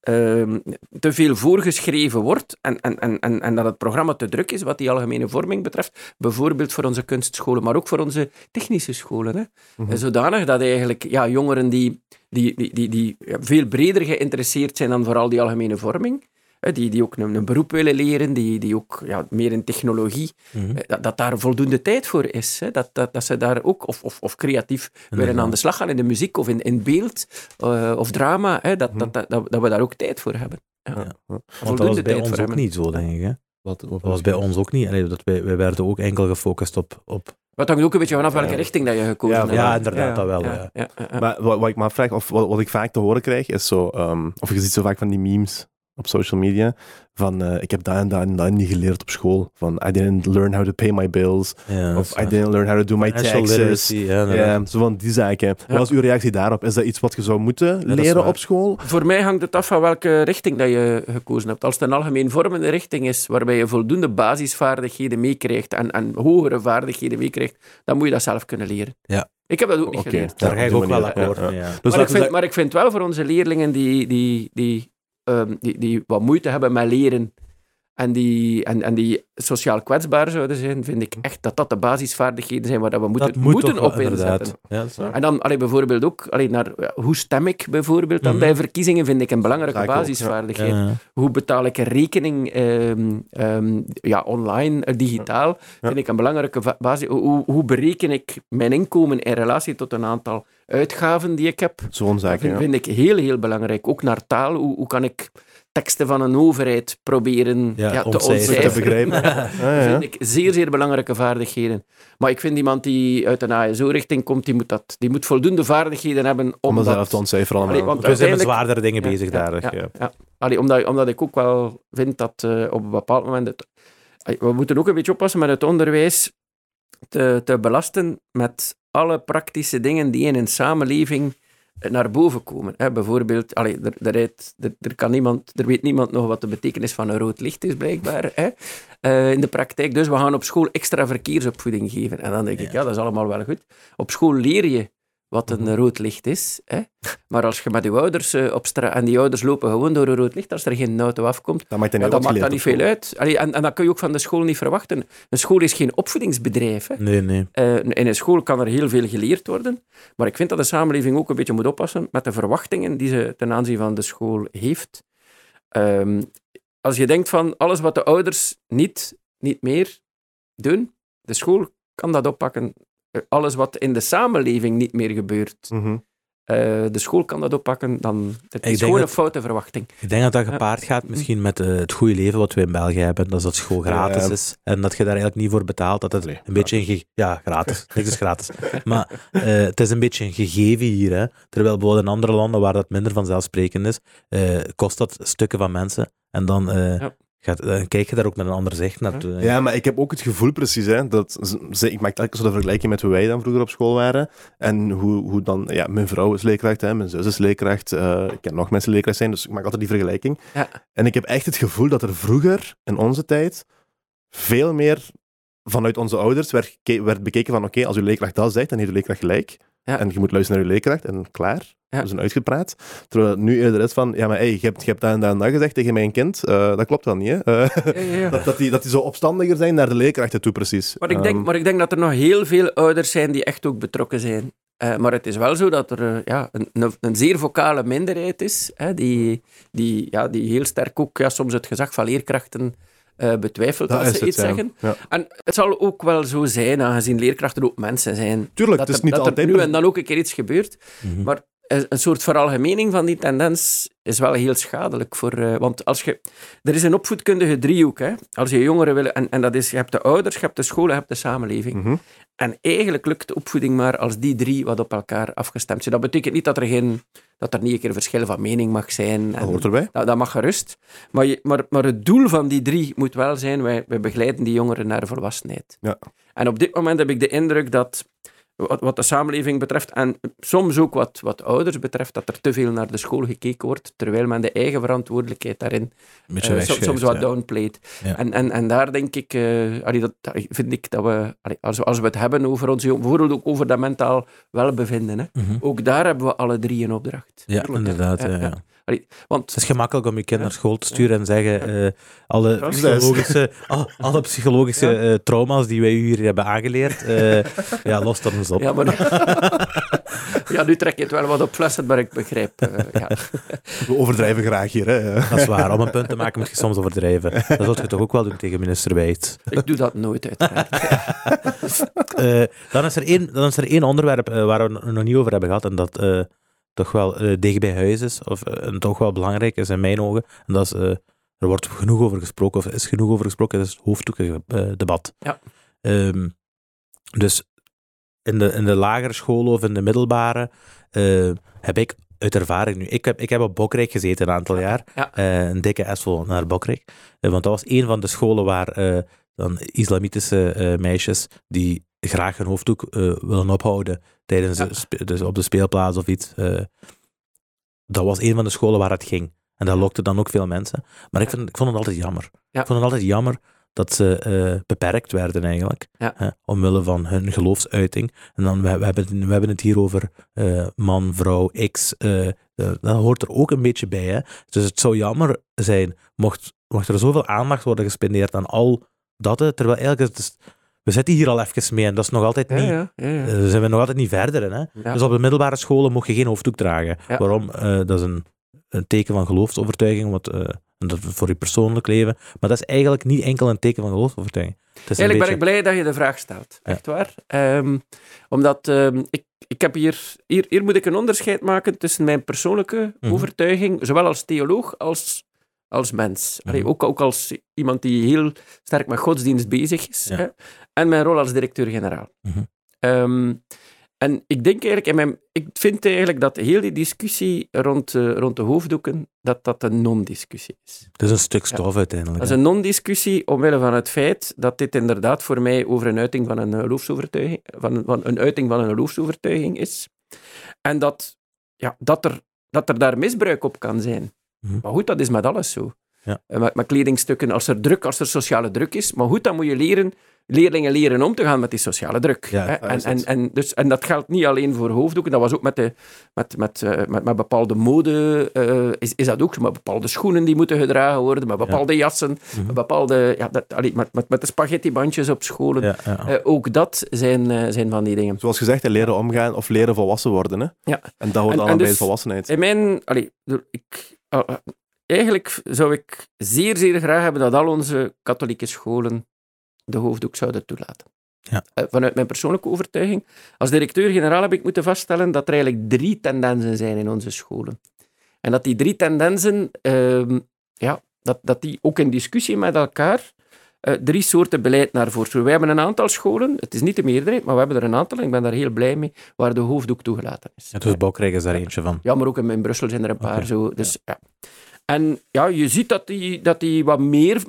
ehm, te veel voorgeschreven wordt en, en, en, en, en dat het programma te druk is wat die algemene vorming betreft. Bijvoorbeeld voor onze kunstscholen, maar ook voor onze technische scholen. Hè. En Zodanig dat eigenlijk ja, jongeren die, die, die, die, veel breder geïnteresseerd zijn dan vooral die algemene vorming, die, die ook een, een beroep willen leren, die, die ook ja, meer in technologie, Mhm. eh, dat, dat daar voldoende tijd voor is. Hè, dat, dat, dat ze daar ook, of, of, of creatief willen aan de slag gaan in de muziek of in, in beeld eh, of drama, hè, dat, dat, dat, dat, dat we daar ook tijd voor hebben. Ja. Ja. Ja. Want dat Voldoende was bij tijd ons voor ook hebben. niet zo, denk ik. Hè? Wat, wat Dat was bij ons ook niet. Allee, dat wij, wij werden ook enkel gefocust op... op Wat hangt ook een beetje vanaf welke Ja. richting dat je gekozen Ja, hebt. ja, inderdaad, dat wel. Ja. Ja, ja, ja, ja. Maar wat, wat ik me afvraag, of wat, wat ik vaak te horen krijg, is zo... ehm, of je ziet zo vaak van die memes op social media, van eh, ik heb dat en dat en dat niet geleerd op school. Van I didn't learn how to pay my bills. Ja, of I didn't learn how to do my Financial taxes. literacy, ja, zo van die zaken. Wat is uw reactie daarop? Is dat iets wat je zou moeten leren op school? Voor mij hangt het af van welke richting dat je gekozen hebt. Als het een algemeen vormende richting is, waarbij je voldoende basisvaardigheden meekrijgt en, en hogere vaardigheden meekrijgt, dan moet je dat zelf kunnen leren. Ja. Ik heb dat ook niet geleerd. Daar ga ik ook wel akkoord ja, ja. mee, ja. Dus maar, ik vind, maar ik vind wel voor onze leerlingen die, die, die, ehm, die, die wat moeite hebben met leren en die, en, en die sociaal kwetsbaar zouden zijn, vind ik echt dat dat de basisvaardigheden zijn waar dat we moeten, dat moet moeten op inzetten. Ja. En dan allee, bijvoorbeeld ook, allee, naar, ja, hoe stem ik bijvoorbeeld dan Mhm. bij verkiezingen, vind ik een belangrijke basisvaardigheid. Ja. Hoe betaal ik een rekening ehm, ehm, ja, online, eh, digitaal, vind ik een belangrijke basis. Hoe, hoe bereken ik mijn inkomen in relatie tot een aantal uitgaven die ik heb? Zo'n Dat zaken, vind, ja. vind ik heel, heel belangrijk. Ook naar taal. Hoe, hoe kan ik teksten van een overheid proberen Ja, ja, te ontcijferen. Te begrijpen. Ah, ja. vind ik zeer, zeer belangrijke vaardigheden. Maar ik vind iemand die uit een ASO-richting komt, die moet, dat, die moet voldoende vaardigheden hebben om, Om mezelf dat... te ontcijferen allemaal. Allee, want We zijn met zwaardere dingen Ja, bezig ja, daar. ja, Ja, ja. Allee, omdat, omdat ik ook wel vind dat eh, op een bepaald moment... Het, Allee, we moeten ook een beetje oppassen met het onderwijs te, te belasten met alle praktische dingen die in een samenleving naar boven komen. Hè, bijvoorbeeld, allee, er, er, rijdt- er, er, kan niemand, er weet niemand nog wat de betekenis van een rood licht is, blijkbaar, hè, eh, in de praktijk. Dus we gaan op school extra verkeersopvoeding geven. En dan denk ik, Ja. ja, dat is allemaal wel goed. Op school leer je wat een Mhm. rood licht is. Hè. Maar als je met je ouders eh, op straat... En die ouders lopen gewoon door een rood licht als er geen auto afkomt. Dat maakt, dat maakt dat niet veel uit. Allee, en, en dat kun je ook van de school niet verwachten. Een school is geen opvoedingsbedrijf. Hè. Nee, nee. Eh, in een school kan er heel veel geleerd worden. Maar ik vind dat de samenleving ook een beetje moet oppassen met de verwachtingen die ze ten aanzien van de school heeft. Ehm, als je denkt van alles wat de ouders niet, niet meer doen, de school kan dat oppakken. Alles wat in de samenleving niet meer gebeurt. Mhm. eh, de school kan dat oppakken, dan het is gewoon dat- een foute verwachting. Ik denk dat dat gepaard gaat misschien met eh, het goede leven wat we in België hebben. Dat is dat school gratis Ja. is. En dat je daar eigenlijk niet voor betaalt. Dat het een beetje een... Ja, gratis. Niks is gratis. Maar eh, het is een beetje een gegeven hier. Hè. Terwijl bijvoorbeeld in andere landen waar dat minder vanzelfsprekend is, kost dat stukken van mensen. En dan... Ja. Gaat, dan kijk je daar ook met een ander zicht. Ja, maar ik heb ook het gevoel precies, hè, dat, ze- ik maak telkens zo de vergelijking met hoe wij dan vroeger op school waren. En hoe, hoe dan, ja, mijn vrouw is leerkracht, hè, mijn zus is leerkracht, eh, ik ken nog mensen leerkracht zijn, dus ik maak altijd die vergelijking. Ja. En ik heb echt het gevoel dat er vroeger, in onze tijd, veel meer vanuit onze ouders werd, werd bekeken van, oké, als uw leerkracht dat zegt, dan heeft uw leerkracht gelijk. Ja. En je moet luisteren naar uw leerkracht en klaar. Ja. We zijn uitgepraat. Terwijl het nu eerder is van, ja, maar hey, je, hebt, je hebt dat en dat en dat gezegd tegen mijn kind. Eh, dat klopt wel niet, hè. Eh, Ja, ja, ja. dat, dat, die, dat die zo opstandiger zijn naar de leerkrachten toe, precies. Maar ik, denk, Ehm, maar ik denk dat er nog heel veel ouders zijn die echt ook betrokken zijn. Eh, maar het is wel zo dat er ja, een, een, een zeer vocale minderheid is, hè, die, die, ja, die heel sterk ook ja, soms het gezag van leerkrachten eh, betwijfelt dat als ze iets zeggen. Ja. En het zal ook wel zo zijn, aangezien leerkrachten ook mensen zijn, Tuurlijk, dat, het is er, niet dat er altijd... nu en dan ook een keer iets gebeurt. Mhm. Maar een soort veralgemening van die tendens is wel heel schadelijk. Voor, eh, want als je, er is een opvoedkundige driehoek. Hè? Als je jongeren willen, en, en dat is, je hebt de ouders, je hebt de school, je hebt de samenleving. Mhm. En eigenlijk lukt de opvoeding maar als die drie wat op elkaar afgestemd zijn. Dat betekent niet dat er, geen, dat er niet een keer verschil van mening mag zijn. Dat En hoort erbij. dat, dat mag gerust. Maar, je, maar, maar het doel van die drie moet wel zijn, wij, wij begeleiden die jongeren naar volwassenheid. Ja. En op dit moment heb ik de indruk dat, wat, wat de samenleving betreft, en soms ook wat, wat ouders betreft, dat er te veel naar de school gekeken wordt, terwijl men de eigen verantwoordelijkheid daarin eh, soms wat ja. downplayt. Ja. En, en, en daar denk ik, eh, allee, dat, vind ik dat we, allee, als, we, als we het hebben over onze jong- bijvoorbeeld ook over dat mentaal welbevinden, hè, Mhm. ook daar hebben we alle drie een opdracht. Ja, inderdaad. Ja. Allee, want Het is gemakkelijk om je kind Ja. naar school te sturen en zeggen eh, alle psychologische, al- alle psychologische Ja. eh, trauma's die wij u hier hebben aangeleerd, eh, ja, los dat eens op. Ja, maar... ja, nu trek je het wel wat op flessen, maar ik begrijp. ja. We overdrijven graag hier, hè. Dat is waar. Om een punt te maken moet je soms overdrijven. Dat zult je toch ook wel doen tegen minister Wijt. Ik doe dat nooit, uiteraard. Eh, dan, is er één, dan is er één onderwerp waar we het nog niet over hebben gehad en dat eh, toch wel eh, dicht bij huis is, of eh, en toch wel belangrijk is in mijn ogen. En dat is, eh, er wordt genoeg over gesproken, of is genoeg over gesproken, dat is het hoofddoekendebat. Ja. Ehm, dus in de, in de lagere scholen of in de middelbare heb ik uit ervaring nu. Ik heb, ik heb op Bokrijk gezeten een aantal jaar. Ja. Een dikke esvol naar Bokrijk. Want dat was een van de scholen waar dan islamitische meisjes die graag hun hoofddoek eh, willen ophouden tijdens Ja. de spe- dus op de speelplaats of iets. eh, dat was een van de scholen waar het ging. En dat lokte dan ook veel mensen. Maar ik, vind, ik vond het altijd jammer. Ja. Ik vond het altijd jammer dat ze eh, beperkt werden eigenlijk. Ja. hè, omwille van hun geloofsuiting. En dan, we, we, hebben, het- we hebben het hier over man, vrouw, x. eh, dat hoort er ook een beetje bij. Hè? Dus het zou jammer zijn mocht, mocht er zoveel aandacht worden gespendeerd aan al dat. Terwijl eigenlijk, is het, we zitten hier al even mee en dat is nog altijd niet... ja, ja, ja. eh, zijn we nog altijd niet verder in. Hè? Dus op de middelbare scholen mocht je geen hoofddoek dragen. Waarom? Eh, dat is een, een teken van geloofsovertuiging, wat, eh, dat voor je persoonlijk leven. Maar dat is eigenlijk niet enkel een teken van geloofsovertuiging. Eigenlijk ben beetje- ik blij dat je de vraag stelt. Echt waar. Ehm, omdat ehm, ik, ik heb hier, hier... Hier moet ik een onderscheid maken tussen mijn persoonlijke Mhm. overtuiging, zowel als theoloog als als mens. Allee, Mhm. ook, ook als iemand die heel sterk met godsdienst bezig is. Ja. Hè? En mijn rol als directeur-generaal. Mhm. Ehm, en ik denk eigenlijk, in mijn, ik vind eigenlijk dat heel die discussie rond, eh, rond de hoofddoeken, dat dat een non-discussie is. Het is een stuk stof uiteindelijk. Dat is een non-discussie omwille van het feit dat dit inderdaad voor mij over een uiting van een geloofsovertuiging, van, van een uiting van een geloofsovertuiging is. En dat, ja, dat, er, dat er daar misbruik op kan zijn. Mhm. Maar goed, dat is met alles zo. Ja. Eh, Met, met kledingstukken, als er druk, als er sociale druk is. Maar goed, dan moet je leren, leerlingen leren om te gaan met die sociale druk. Ja, hè. En, en, en, dus, en dat geldt niet alleen voor hoofddoeken, dat was ook met, de, met, met, eh, met, met bepaalde mode, eh, is, is dat ook zo. Met bepaalde schoenen die moeten gedragen worden, met bepaalde jassen, Mhm. met bepaalde, ja, dat, allee, met, met, met de spaghettibandjes op scholen. Ja, ja. Eh, ook dat zijn, eh, zijn van die dingen. Zoals gezegd, leren omgaan of leren volwassen worden. Hè? Ja. En dat hoort En- allemaal en bij dus- de volwassenheid. In mijn... Allee, ik, eigenlijk zou ik zeer, zeer graag hebben dat al onze katholieke scholen de hoofddoek zouden toelaten. Ja. Eh, Vanuit mijn persoonlijke overtuiging. Als directeur-generaal heb ik moeten vaststellen dat er eigenlijk drie tendensen zijn in onze scholen. En dat die drie tendensen, ehm, ja, dat, dat die ook in discussie met elkaar eh, drie soorten beleid naar voren. Wij hebben een aantal scholen, het is niet de meerderheid, maar we hebben er een aantal, en ik ben daar heel blij mee, waar de hoofddoek toegelaten is. Ja, dus Bokrijk is daar eentje van. Ja, maar ook in, in Brussel zijn er een paar zo. Dus, ja. En ja, je ziet dat die, dat die wat meer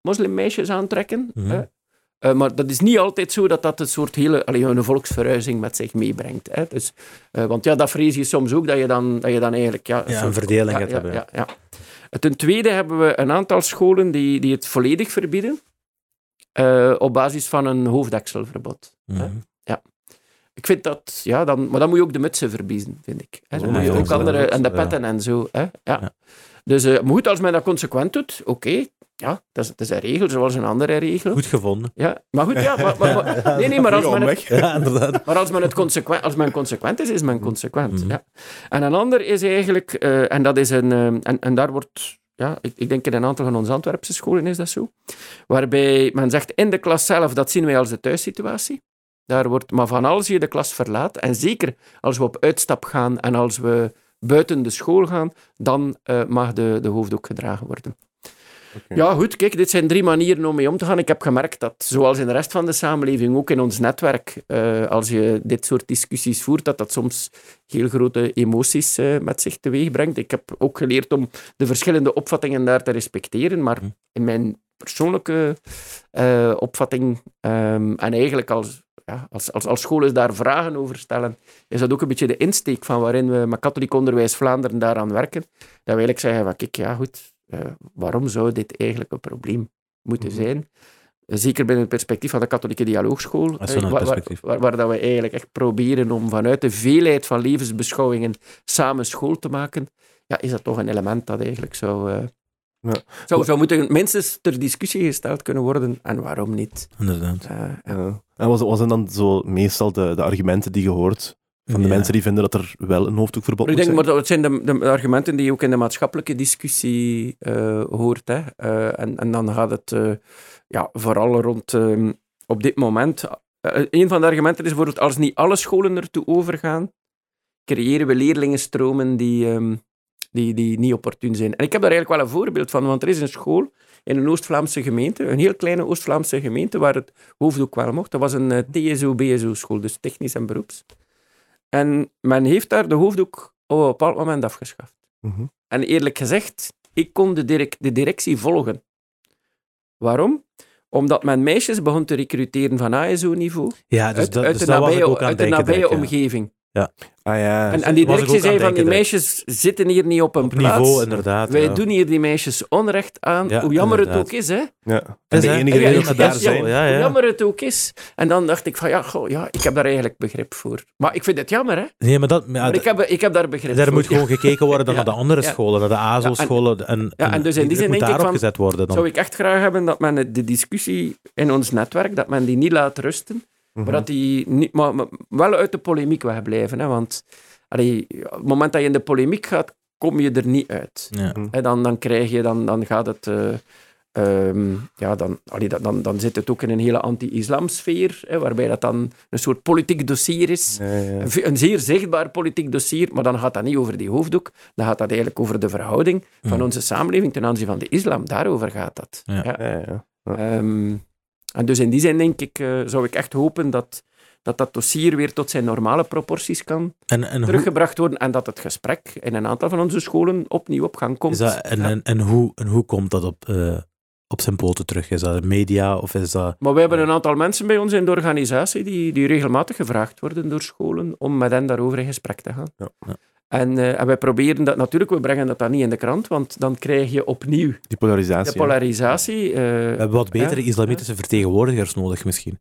moslimmeisjes aantrekken. Mhm. Eh, maar dat is niet altijd zo dat dat een soort hele allee, een volksverhuizing met zich meebrengt. Hè. Dus, eh, want ja, dat vrees je soms ook, dat je dan, dat je dan eigenlijk... Ja, een verdeling gaat ja, hebben. Ja, ja. Ten tweede hebben we een aantal scholen die, die het volledig verbieden. eh, op basis van een hoofddekselverbod. Mhm. Ik vind dat, ja, dan, maar dan moet je ook de mutsen verbieden, vind ik. Hè. Dan Ja, moet je ja, ook andere, en de ja. petten en zo. Hè. Ja. Ja. Dus, maar goed, als men dat consequent doet, oké, ja, dat is, dat is een regel zoals een andere regel. Goed gevonden. Ja, maar goed, ja, maar, maar- maar- nee, nee, maar als, men het, omweg. Ja, inderdaad. maar als, men het consequent, als men consequent is, is men consequent. Mhm. Ja. En een ander is eigenlijk, eh, en dat is een, eh, en, en daar wordt, ja, ik, ik denk in een aantal van onze Antwerpse scholen is dat zo, waarbij men zegt in de klas zelf, dat zien wij als de thuissituatie. Daar wordt, maar van als je de klas verlaat, en zeker als we op uitstap gaan en als we buiten de school gaan, dan eh, mag de, de hoofddoek gedragen worden. Ja, goed, kijk, dit zijn drie manieren om mee om te gaan. Ik heb gemerkt dat, zoals in de rest van de samenleving, ook in ons netwerk, eh, als je dit soort discussies voert, dat dat soms heel grote emoties eh, met zich teweeg brengt. Ik heb ook geleerd om de verschillende opvattingen daar te respecteren, maar Hm. in mijn persoonlijke eh, opvatting, ehm, en eigenlijk als, ja, als, als, als scholen daar vragen over stellen, is dat ook een beetje de insteek van waarin we met Katholiek Onderwijs Vlaanderen daaraan werken. Dat we eigenlijk zeggen van, kijk, ja goed, eh, waarom zou dit eigenlijk een probleem moeten Mhm. zijn? Zeker binnen het perspectief van de katholieke dialoogschool, eh, waar, waar, perspectief. waar, waar dat we eigenlijk echt proberen om vanuit de veelheid van levensbeschouwingen samen school te maken, ja, is dat toch een element dat eigenlijk zou, eh, Ja. zou, zou moeten minstens ter discussie gesteld kunnen worden. En waarom niet? Inderdaad. Eh, ja. Ja. En wat wat zijn dan zo meestal de, de argumenten die je hoort van de Ja. mensen die vinden dat er wel een hoofddoekverbod ik denk, zijn? maar dat zijn de, de argumenten die je ook in de maatschappelijke discussie eh, hoort. Hè. Eh, en, en dan gaat het eh, ja, vooral rond ehm, op dit moment. een van de argumenten is bijvoorbeeld als niet alle scholen ertoe overgaan, creëren we leerlingenstromen die, ehm, die, die niet opportun zijn. En ik heb daar eigenlijk wel een voorbeeld van, want er is een school in een Oost-Vlaamse gemeente, een heel kleine Oost-Vlaamse gemeente, waar het hoofddoek wel mocht. Dat was een TSO-BSO-school, dus technisch en beroeps. En men heeft daar de hoofddoek op een bepaald moment afgeschaft. Mhm. En eerlijk gezegd, ik kon de, direc- de directie volgen. Waarom? Omdat men meisjes begon te recruteren van ASO-niveau Ja, dus, uit, dat, uit dus de nabije, ook aan uit het de nabije direct, ja. Ah ja. En, en die directie zei van, die meisjes zitten hier niet op een Op plaats. niveau, inderdaad. Wij ja. doen hier die meisjes onrecht aan, Ja, hoe jammer het ook is. Hè? ja. Is, En de enige reden dat daar zijn... Ja, Hoe ja. jammer het ook is. En dan dacht ik van, ja, goh, ja, ik heb daar eigenlijk begrip voor. Maar ik vind het jammer, hè. Nee, maar, dat, maar ik heb, ik heb daar begrip daar voor. moet gewoon gekeken worden naar de andere scholen, naar de ASO-scholen. En, Ja, en dus in die zin moet denk ik daarop van, gezet worden dan. Zou ik echt graag hebben dat men de discussie in ons netwerk, dat men die niet laat rusten, Mhm. maar dat die niet, maar, maar wel uit de polemiek wegblijven. Hè, want allee, op het moment dat je in de polemiek gaat, kom je er niet uit. Ja. Hè, dan, dan krijg je, dan, dan gaat het... eh, ehm, ja, dan, allee, dan, dan, dan zit het ook in een hele anti-islam-sfeer, waarbij dat dan een soort politiek dossier is. Ja, ja. Een, zeer zichtbaar politiek dossier, maar dan gaat dat niet over die hoofddoek. Dan gaat dat eigenlijk over de verhouding van Hmm. onze samenleving ten aanzien van de islam. Daarover gaat dat. Ja. Ja. En dus in die zin denk ik, eh, zou ik echt hopen dat, dat dat dossier weer tot zijn normale proporties kan En, en, hoe, teruggebracht worden en dat het gesprek in een aantal van onze scholen opnieuw op gang komt. is dat, en, Ja. en, en, hoe, en hoe komt dat op, eh, op zijn poten terug? Is dat media of is dat... Maar we hebben een aantal mensen bij ons in de organisatie die, die regelmatig gevraagd worden door scholen om met hen daarover in gesprek te gaan. Ja. Ja. En, eh, en wij proberen dat natuurlijk, we brengen dat dan niet in de krant, want dan krijg je opnieuw Die de polarisatie. hè. polarisatie. eh, We hebben wat betere islamitische vertegenwoordigers nodig misschien.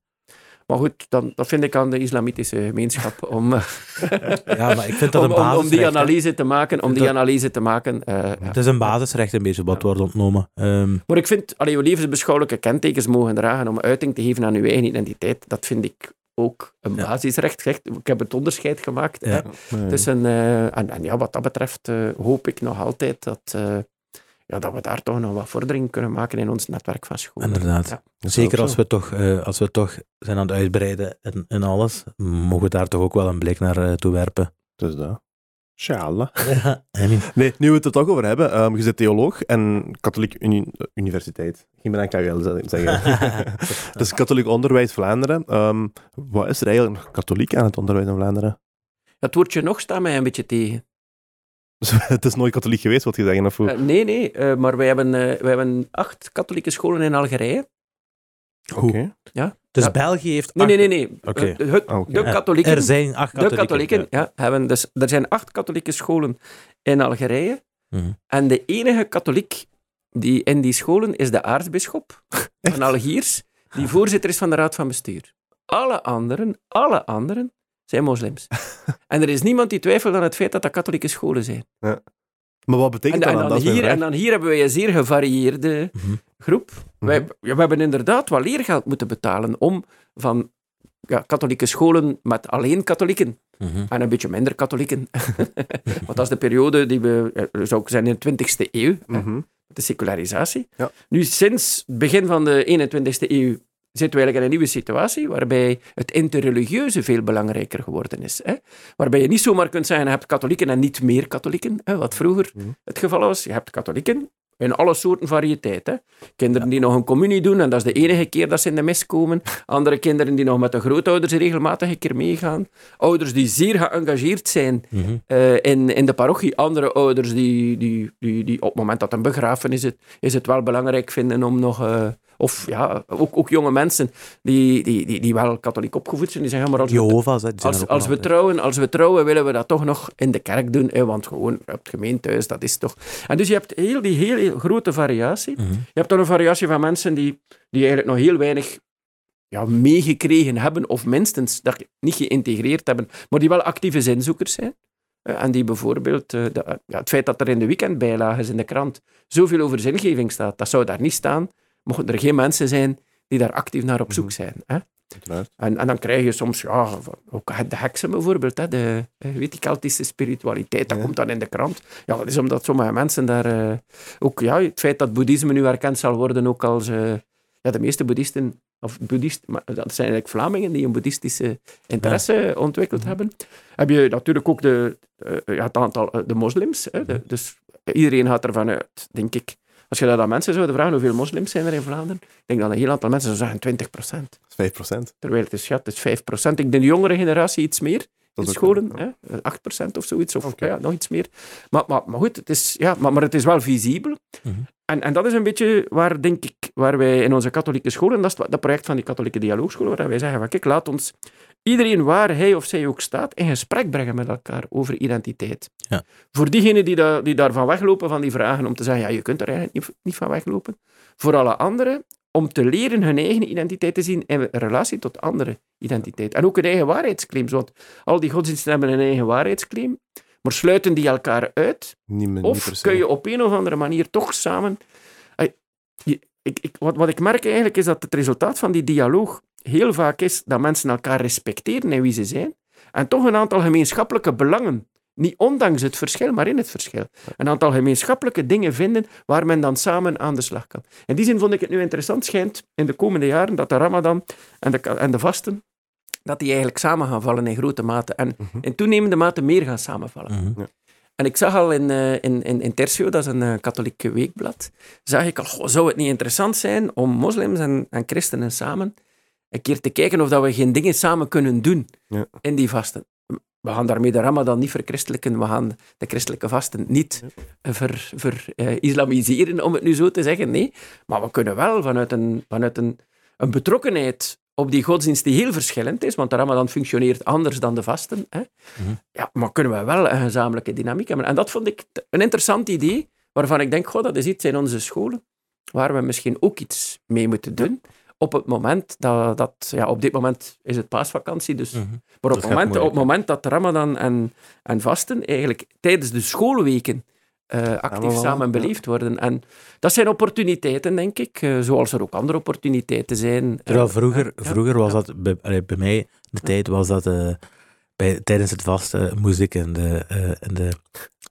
maar goed, dan, dat vind ik aan de islamitische gemeenschap om, Ja, maar ik vind dat om, een om, om die basisrecht. hè. analyse te maken. Om die dat- analyse te maken. eh, ja. Het is een basisrecht een beetje wat wordt ontnomen. Ehm, Maar ik vind, allee, je levensbeschouwelijke kentekens mogen dragen om uiting te geven aan je eigen identiteit, dat vind ik ook een Ja. basisrecht. Ik heb het onderscheid gemaakt. Ja. Hè. Nee. Tussen, eh, en, en ja, wat dat betreft eh, hoop ik nog altijd dat, eh, ja, dat we daar toch nog wat vordering kunnen maken in ons netwerk van scholen. Inderdaad. Ja. Zeker als we, toch, eh, als we toch zijn aan het uitbreiden en, en alles, mogen we daar toch ook wel een blik naar toe werpen. Dus dat. Inshallah. Nee, nu we het er toch over hebben. ehm, je bent theoloog en katholiek uni- universiteit. Geen meer aan KUL z- zeggen. dus katholiek onderwijs Vlaanderen. Ehm, wat is er eigenlijk nog katholiek aan het onderwijs in Vlaanderen? Dat woordje nog staat mij een beetje tegen. Dus het is nooit katholiek geweest, wat je zeggen, of hoe? Eh, nee, nee, eh, maar wij hebben, eh, wij hebben acht katholieke scholen in Algerije. Oké. Dus Ja. België heeft... Nee, acht- nee, nee. nee. Eh, het- Ah. De Ja, katholieken, Er zijn acht de katholieken. ja. hebben dus, er zijn acht katholieke scholen in Algerije. Ja. Mhm. En de enige katholiek die in die scholen is de aartsbisschop van Algiers, die voorzitter is van de raad van bestuur. Alle anderen, alle anderen zijn moslims. en er is niemand die twijfelt aan het feit dat dat katholieke scholen zijn. Maar wat En, betekent en dat dan? dan Dat hier, en dan hier hebben wij een zeer gevarieerde Mhm. groep. Mhm. Wij, we hebben inderdaad wat leergeld moeten betalen om van ja, katholieke scholen met alleen katholieken Mhm. en een beetje minder katholieken. Want dat is de periode die we, eh, zou ik zeggen, in de 20e eeuw, de secularisatie. Ja. Nu, sinds het begin van de 21e eeuw zitten we eigenlijk in een nieuwe situatie waarbij het interreligieuze veel belangrijker geworden is. Hè? Waarbij je niet zomaar kunt zeggen, je hebt katholieken en niet meer katholieken, hè? wat vroeger Mhm. het geval was. Je hebt katholieken in alle soorten variëteit. Hè? Kinderen die nog een communie doen, en dat is de enige keer dat ze in de mis komen. Andere kinderen die nog met de grootouders regelmatig een keer meegaan. Ouders die zeer geëngageerd zijn Mhm. eh, in, in de parochie. Andere ouders die, die, die, die op het moment dat een begrafenis is, is het wel belangrijk vinden om nog... eh, of ja, ook, ook jonge mensen die, die, die, die wel katholiek opgevoed zijn, die zeggen, maar als we, Jehovah's, als, we trouwen, als we trouwen, willen we dat toch nog in de kerk doen. Hè, want gewoon op het gemeentehuis, dat is toch... En dus je hebt heel die hele grote variatie. Mhm. Je hebt dan een variatie van mensen die, die eigenlijk nog heel weinig ja, meegekregen hebben, of minstens dat niet geïntegreerd hebben, maar die wel actieve zinzoekers zijn. Eh, En die bijvoorbeeld, eh, de- ja, het feit dat er in de weekendbijlages in de krant zoveel over zingeving staat, dat zou daar niet staan, mochten er geen mensen zijn die daar actief naar op zoek Mhm. zijn. Hè? En, en dan krijg je soms, ja, ook de heksen bijvoorbeeld, hè, de, weet die Keltische spiritualiteit, dat Ja. komt dan in de krant. Ja, dat is omdat sommige mensen daar eh, ook, ja, het feit dat boeddhisme nu erkend zal worden ook als, eh, ja, de meeste boeddhisten, of boeddhist, maar dat zijn eigenlijk Vlamingen die een boeddhistische interesse ontwikkeld Mhm. hebben. Heb je natuurlijk ook de, eh, ja, het aantal, de moslims, hè, de- dus iedereen gaat ervan uit, denk ik, als je dat aan mensen zou vragen, hoeveel moslims zijn er in Vlaanderen? Ik denk dat een heel aantal mensen zou zeggen 20 Dat is 5%. Terwijl het is, ja, het is 5%. Ik denk de jongere generatie iets meer in scholen. Hè? 8% of zoiets, of ja, nog iets meer. Maar, maar, maar goed, het is, ja, maar, maar het is wel visibel. Mhm. En, en dat is een beetje waar, denk ik, waar wij in onze katholieke scholen, dat is dat project van die katholieke dialoogscholen, waar wij zeggen van, kijk, laat ons iedereen waar hij of zij ook staat, in gesprek brengen met elkaar over identiteit. Ja. Voor diegenen die, da, die daarvan weglopen, van die vragen, om te zeggen, ja, je kunt er eigenlijk niet, niet van weglopen. Voor alle anderen, om te leren hun eigen identiteit te zien in relatie tot andere identiteit. En ook een eigen waarheidsclaim. Want al die godsdiensten hebben een eigen waarheidsclaim, maar sluiten die elkaar uit? Niet, niet Of kun je op een of andere manier toch samen... Je- Ik, ik, wat, wat ik merk eigenlijk is dat het resultaat van die dialoog heel vaak is dat mensen elkaar respecteren in wie ze zijn en toch een aantal gemeenschappelijke belangen, niet ondanks het verschil, maar in het verschil, een aantal gemeenschappelijke dingen vinden waar men dan samen aan de slag kan. In die zin vond ik het nu interessant, schijnt in de komende jaren dat de ramadan en de, en de vasten, dat die eigenlijk samen gaan vallen in grote mate en Mhm. in toenemende mate meer gaan samenvallen. Mhm. En ik zag al in, eh, in, in, in Tertio, dat is een eh, katholiek weekblad, zag ik al, goh, zou het niet interessant zijn om moslims en, en christenen samen een keer te kijken of dat we geen dingen samen kunnen doen Ja. in die vasten. We gaan daarmee de ramadan niet verchristelijken, we gaan de christelijke vasten niet ver, ver, eh, islamiseren, om het nu zo te zeggen, nee. Maar we kunnen wel vanuit een, vanuit een, een betrokkenheid op die godsdienst die heel verschillend is, want de ramadan functioneert anders dan de vasten, hè, Mhm. ja, maar kunnen we wel een gezamenlijke dynamiek hebben. En dat vond ik een interessant idee, waarvan ik denk, goh, dat is iets in onze scholen, waar we misschien ook iets mee moeten doen. Op het moment dat, dat ja, op dit moment is het paasvakantie, dus, Mhm. maar op het moment, moment dat Ramadan en, en vasten eigenlijk tijdens de schoolweken eh, actief samen beleefd worden. En dat zijn opportuniteiten, denk ik, eh, zoals er ook andere opportuniteiten zijn. Terwijl Eh, vroeger, ja. vroeger was dat, bij, mij, de tijd was dat bij, tijdens het vasten moest ik in de, in de,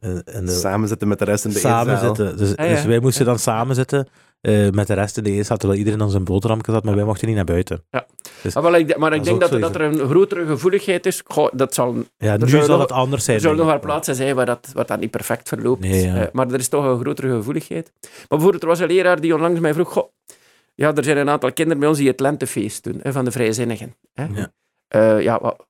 in de Samen zitten met de rest in de samen zitten. Dus, Ah, ja. dus wij moesten dan samen zitten eh, met de rest in de eetzaal, terwijl iedereen aan zijn boterhamje zat, maar wij mochten niet naar buiten. Dus, Ah, wel, ik, maar ik denk dat, dat er een grotere gevoeligheid is. Goh, dat zal ja, nu zou zal nog- het anders zijn. Er zullen nog wel plaatsen zijn waar dat, waar dat niet perfect verloopt. Nee, ja. Eh, maar er is toch een grotere gevoeligheid. Maar bijvoorbeeld, er was een leraar die onlangs mij vroeg... Goh, ja, er zijn een aantal kinderen bij ons die het lentefeest doen, hè, van de vrijzinnigen. Hè. Ja. Eh, ja, wat-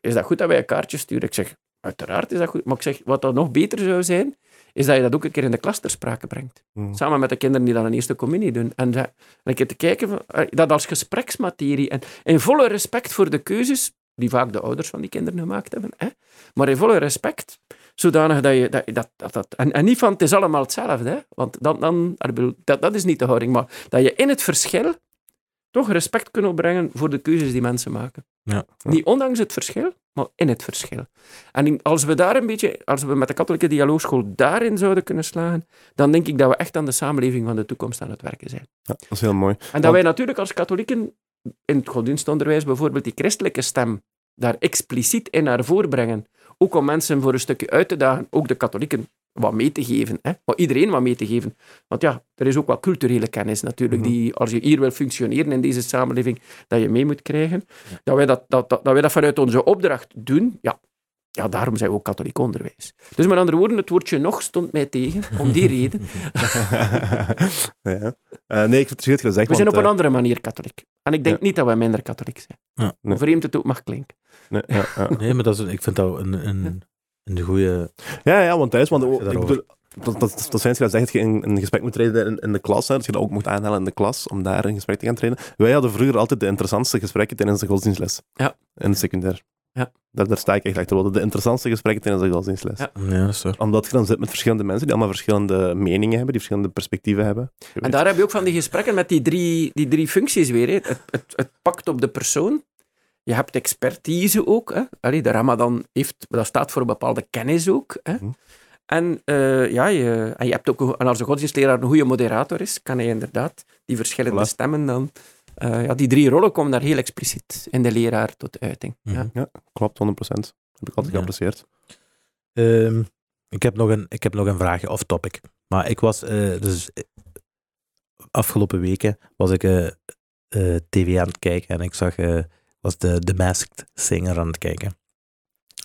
is dat goed dat wij een kaartje sturen? Ik zeg, uiteraard is dat goed. Maar ik zeg, wat dan nog beter zou zijn, is dat je dat ook een keer in de klas ter sprake brengt. Hmm. Samen met de kinderen die dan een eerste communie doen. En, dat- en een keer te kijken, eh, dat als gespreksmaterie. En in volle respect voor de keuzes die vaak de ouders van die kinderen gemaakt hebben. Hè? Maar in volle respect, zodanig dat je... Dat, dat, dat, dat- en, en niet van, het is allemaal hetzelfde. Hè? Want dan, dan, dat, dat is niet de houding. Maar dat je in het verschil toch respect kunt opbrengen voor de keuzes die mensen maken. Ja. Niet ondanks het verschil, maar in het verschil. En als we daar een beetje, als we met de katholieke dialoogschool daarin zouden kunnen slagen, dan denk ik dat we echt aan de samenleving van de toekomst aan het werken zijn. Ja, dat is heel mooi. En dat Want- wij natuurlijk als katholieken in het godsdienstonderwijs bijvoorbeeld die christelijke stem daar expliciet in naar voren brengen. Ook om mensen voor een stukje uit te dagen, ook de katholieken wat mee te geven. Hè? Maar iedereen wat mee te geven. Want ja, er is ook wat culturele kennis natuurlijk, Mhm. die als je hier wil functioneren in deze samenleving, dat je mee moet krijgen. Dat, wij dat, dat, dat, dat wij dat vanuit onze opdracht doen, ja, ja, daarom zijn we ook katholiek onderwijs. Dus met andere woorden, het woordje nog stond mij tegen, om die reden. ja. Eh, nee, ik vind het goed gezegd. We zijn op een andere manier katholiek. En ik denk Ja. niet dat wij minder katholiek zijn. Ja. Nee. Vreemd het ook mag klinken. eh, nee, ja, ja. Nee, maar dat is, ik vind dat een, een, een goede... Ja, ja, want thuis, want Ja, ik bedoel, dat, dat, dat zijn gezegd dat je in een gesprek moet treden in, in de klas, hè, dat je dat ook moet aanhalen in de klas, om daar een gesprek te gaan trainen. Wij hadden vroeger altijd de interessantste gesprekken tijdens de godsdienstles. Ja. In het secundair. Ja. Daar, daar sta ik echt achter. We hadden de interessantste gesprekken tijdens de godsdienstles. Ja. Ja, dat. Omdat je dan zit met verschillende mensen die allemaal verschillende meningen hebben, die verschillende perspectieven hebben. En daar heb je ook van die gesprekken met die drie, die drie functies weer. Hè. Het, het, het pakt op de persoon. Je hebt expertise ook. Hè. Allee, de Ramadan heeft, dat staat voor een bepaalde kennis ook. Hè. Mhm. En, eh, ja, je, en je hebt ook, een- en als de godsdienstleraar een goede moderator is, kan hij inderdaad die verschillende Voilà. stemmen dan... eh, ja, die drie rollen komen daar heel expliciet in de leraar tot uiting. Ja. Mhm. Klopt, 100%. Dat heb ik altijd Ja. geapprecieerd. Ehm, ik, heb nog een, ik heb nog een vraagje off-topic. Maar ik was, eh, dus afgelopen weken was ik tv aan het kijken en ik zag, eh, was de, de Masked Singer aan het kijken.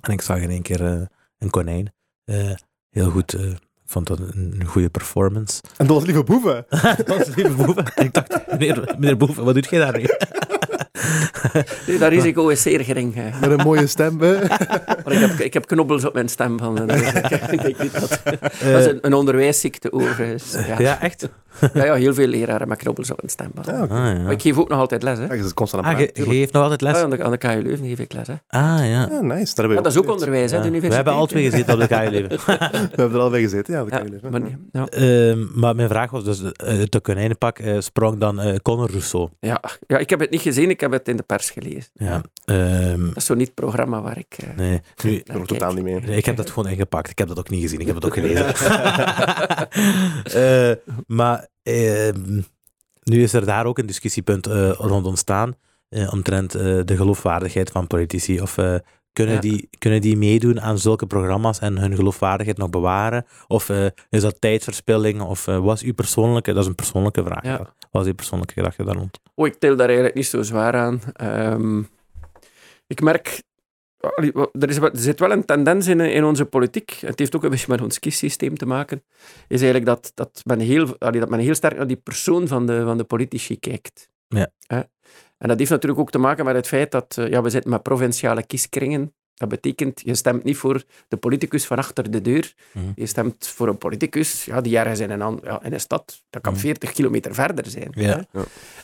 En ik zag in één keer eh, een konijn. Eh, heel goed, eh, ik vond dat een, een goede performance. En dat was lieve boeven. dat was lieve Boeven. Ik dacht, meneer, meneer Boeven, wat doet jij daar nu? Dat risico is zeer gering. hè. Met een mooie stem. hè. Maar ik heb, ik heb knobbels op mijn stem. Van, dus ik, ik dat, dat is een, een onderwijsziekte overigens. Ja. ja, echt? Ja, ja, heel veel leraren met knobbels op hun stem. Ja, oké. Ah, Maar ja. ik geef ook nog altijd les. Hè. Ja, je zit constant aan Ah, het je, geeft nog altijd les? Ja, aan, de, aan de KU Leuven geef ik les. Hè. Ah, ja. Ja, nice. Daar dat is ook onderwijs, hè, de Ja. We universiteit. hebben al twee gezeten op de KU Leuven. We hebben er al bij gezeten, ja. kan je leven. maar, nee, ja. Ehm, maar mijn vraag was dus, eh, uit de konijnenpak eh, sprong dan eh Conor Rousseau. Ja, ja, ik heb het niet gezien, ik heb het in de pers gelezen. Ja. Ehm, Dat is zo niet het programma waar ik... eh, nee, nu, Ik heb er totaal niet mee. nee, ik heb dat gewoon ingepakt. Ik heb dat ook niet gezien, ik heb het ook gelezen. Eh, maar ehm, nu is er daar ook een discussiepunt eh, rond ontstaan, eh, omtrent eh, de geloofwaardigheid van politici. Of eh, kunnen, Ja. die, kunnen die meedoen aan zulke programma's en hun geloofwaardigheid nog bewaren? Of is dat tijdverspilling? Of was uw persoonlijke, dat is een persoonlijke vraag, Ja. ja. was uw persoonlijke gedachte daar rond? Oh, ik tel daar eigenlijk niet zo zwaar aan. Ehm, ik merk... allee, Er, is, er zit wel een tendens in, in onze politiek. Het heeft ook een beetje met ons kiessysteem te maken. Is eigenlijk dat, dat, men heel, allee, dat men heel sterk naar die persoon van de, van de politici kijkt. Ja. Hè? En dat heeft natuurlijk ook te maken met het feit dat eh, ja, we zitten met provinciale kieskringen. Dat betekent, je stemt niet voor de politicus van achter de deur. Mhm. Je stemt voor een politicus ja, die ergens in een, ja, in een stad, dat kan Mhm. 40 kilometer verder zijn. Ja.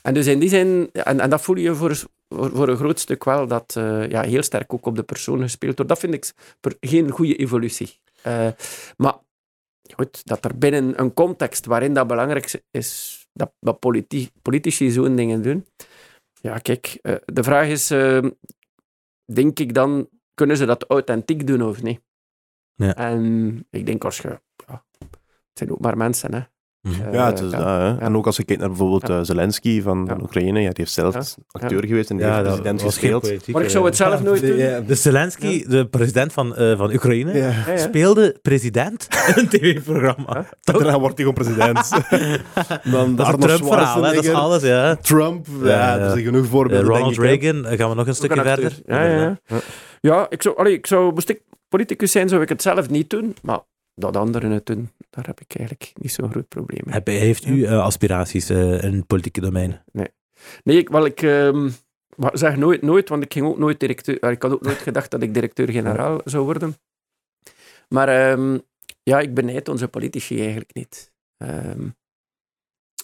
En dus in die zin, en, en dat voel je voor, voor, voor een groot stuk wel, dat eh, ja, heel sterk ook op de persoon gespeeld wordt. Dat vind ik per- geen goede evolutie. Eh, maar goed, dat er binnen een context waarin dat belangrijk is, dat, dat politi- politici zo'n dingen doen. Ja, kijk, eh, de vraag is, eh, denk ik dan, kunnen ze dat authentiek doen of niet? Ja. En ik denk als je, ja, het zijn ook maar mensen, hè. Mhm. Ja, het is Eh, dat, hè. En ook als je kijkt naar bijvoorbeeld Ja. eh, Zelensky van. Oekraïne, ja, die heeft zelf acteur geweest en die heeft president gespeeld. politiek, Maar ik eh, zou het zelf nooit de, doen. ja, de Zelensky, de president van, eh, van Oekraïne, speelde president in een tv-programma. Ja. Daarna wordt hij gewoon president. Dan Dat is een Trump-verhaal, hè, dat is alles, ja. Trump, ja, Ja, ja. er zijn genoeg Eh, voorbeelden, Ronald denk ik. Reagan, eh, gaan we nog een stukje verder? Ja, ja, ja. Ik zou, allee, ik zou, moest ik politicus zijn, zou ik het zelf niet doen. Maar dat anderen het doen, daar heb ik eigenlijk niet zo'n groot probleem mee. Heb- Heeft u eh, aspiraties eh, in het politieke domein? Nee, ik, wel, ik ehm, maar zeg nooit, nooit, want ik ging ook nooit directeur. ah, Ik had ook nooit gedacht dat ik directeur-generaal zou worden. Maar ehm, ja, ik benijd onze politici eigenlijk niet. Ehm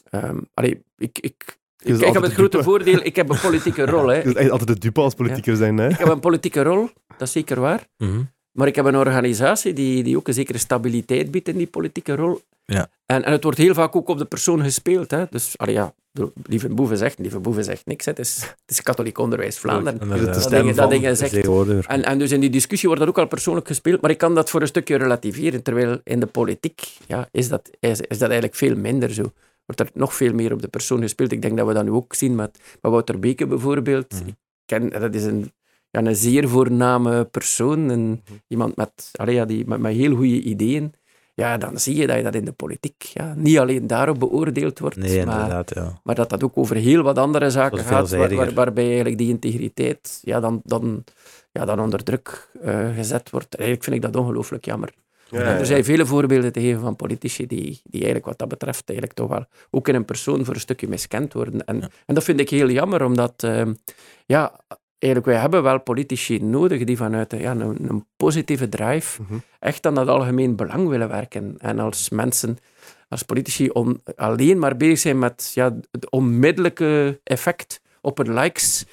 ehm, allee, ik, ik, ik, ik heb het grote dupe. voordeel, ik heb een politieke rol. Hè. Je bent echt altijd de dupe als politicus zijn, hè? Ik heb een politieke rol, dat is zeker waar. Mhm. Maar ik heb een organisatie die, die ook een zekere stabiliteit biedt in die politieke rol. Ja. En, en het wordt heel vaak ook op de persoon gespeeld. Hè. Dus, allee, ja, Lieve Boeven zegt, Lieve Boeven zegt niks. Hè. Het, is, het is katholiek onderwijs Vlaanderen. Dat dingen, dat dingen De zegt. En, en dus in die discussie wordt dat ook al persoonlijk gespeeld, maar ik kan dat voor een stukje relativeren, terwijl in de politiek ja, is, dat, is, is dat eigenlijk veel minder zo. Wordt er nog veel meer op de persoon gespeeld. Ik denk dat we dat nu ook zien met, met Wouter Beke bijvoorbeeld. Mhm. Ik ken, dat is een, ja, een zeer voorname persoon, een, iemand met, allee, ja, die, met, met heel goede ideeën. Ja, dan zie je dat je dat in de politiek ja, niet alleen daarop beoordeeld wordt, Nee, maar, inderdaad, ja. maar dat dat ook over heel wat andere zaken gaat, waar, veelzijdiger. waar- waarbij eigenlijk die integriteit ja, dan, dan, ja, dan onder druk eh, gezet wordt. Eigenlijk vind ik dat ongelooflijk jammer. Ja, En ja, er zijn vele voorbeelden te geven van politici die, die eigenlijk wat dat betreft eigenlijk toch wel ook in een persoon voor een stukje miskend worden. En, Ja. en dat vind ik heel jammer, omdat ehm, ja, eigenlijk wij hebben wel politici nodig die vanuit ja, een, een positieve drive Mhm. echt aan dat algemeen belang willen werken. En als mensen, als politici on- alleen maar bezig zijn met ja, het onmiddellijke effect op hun likes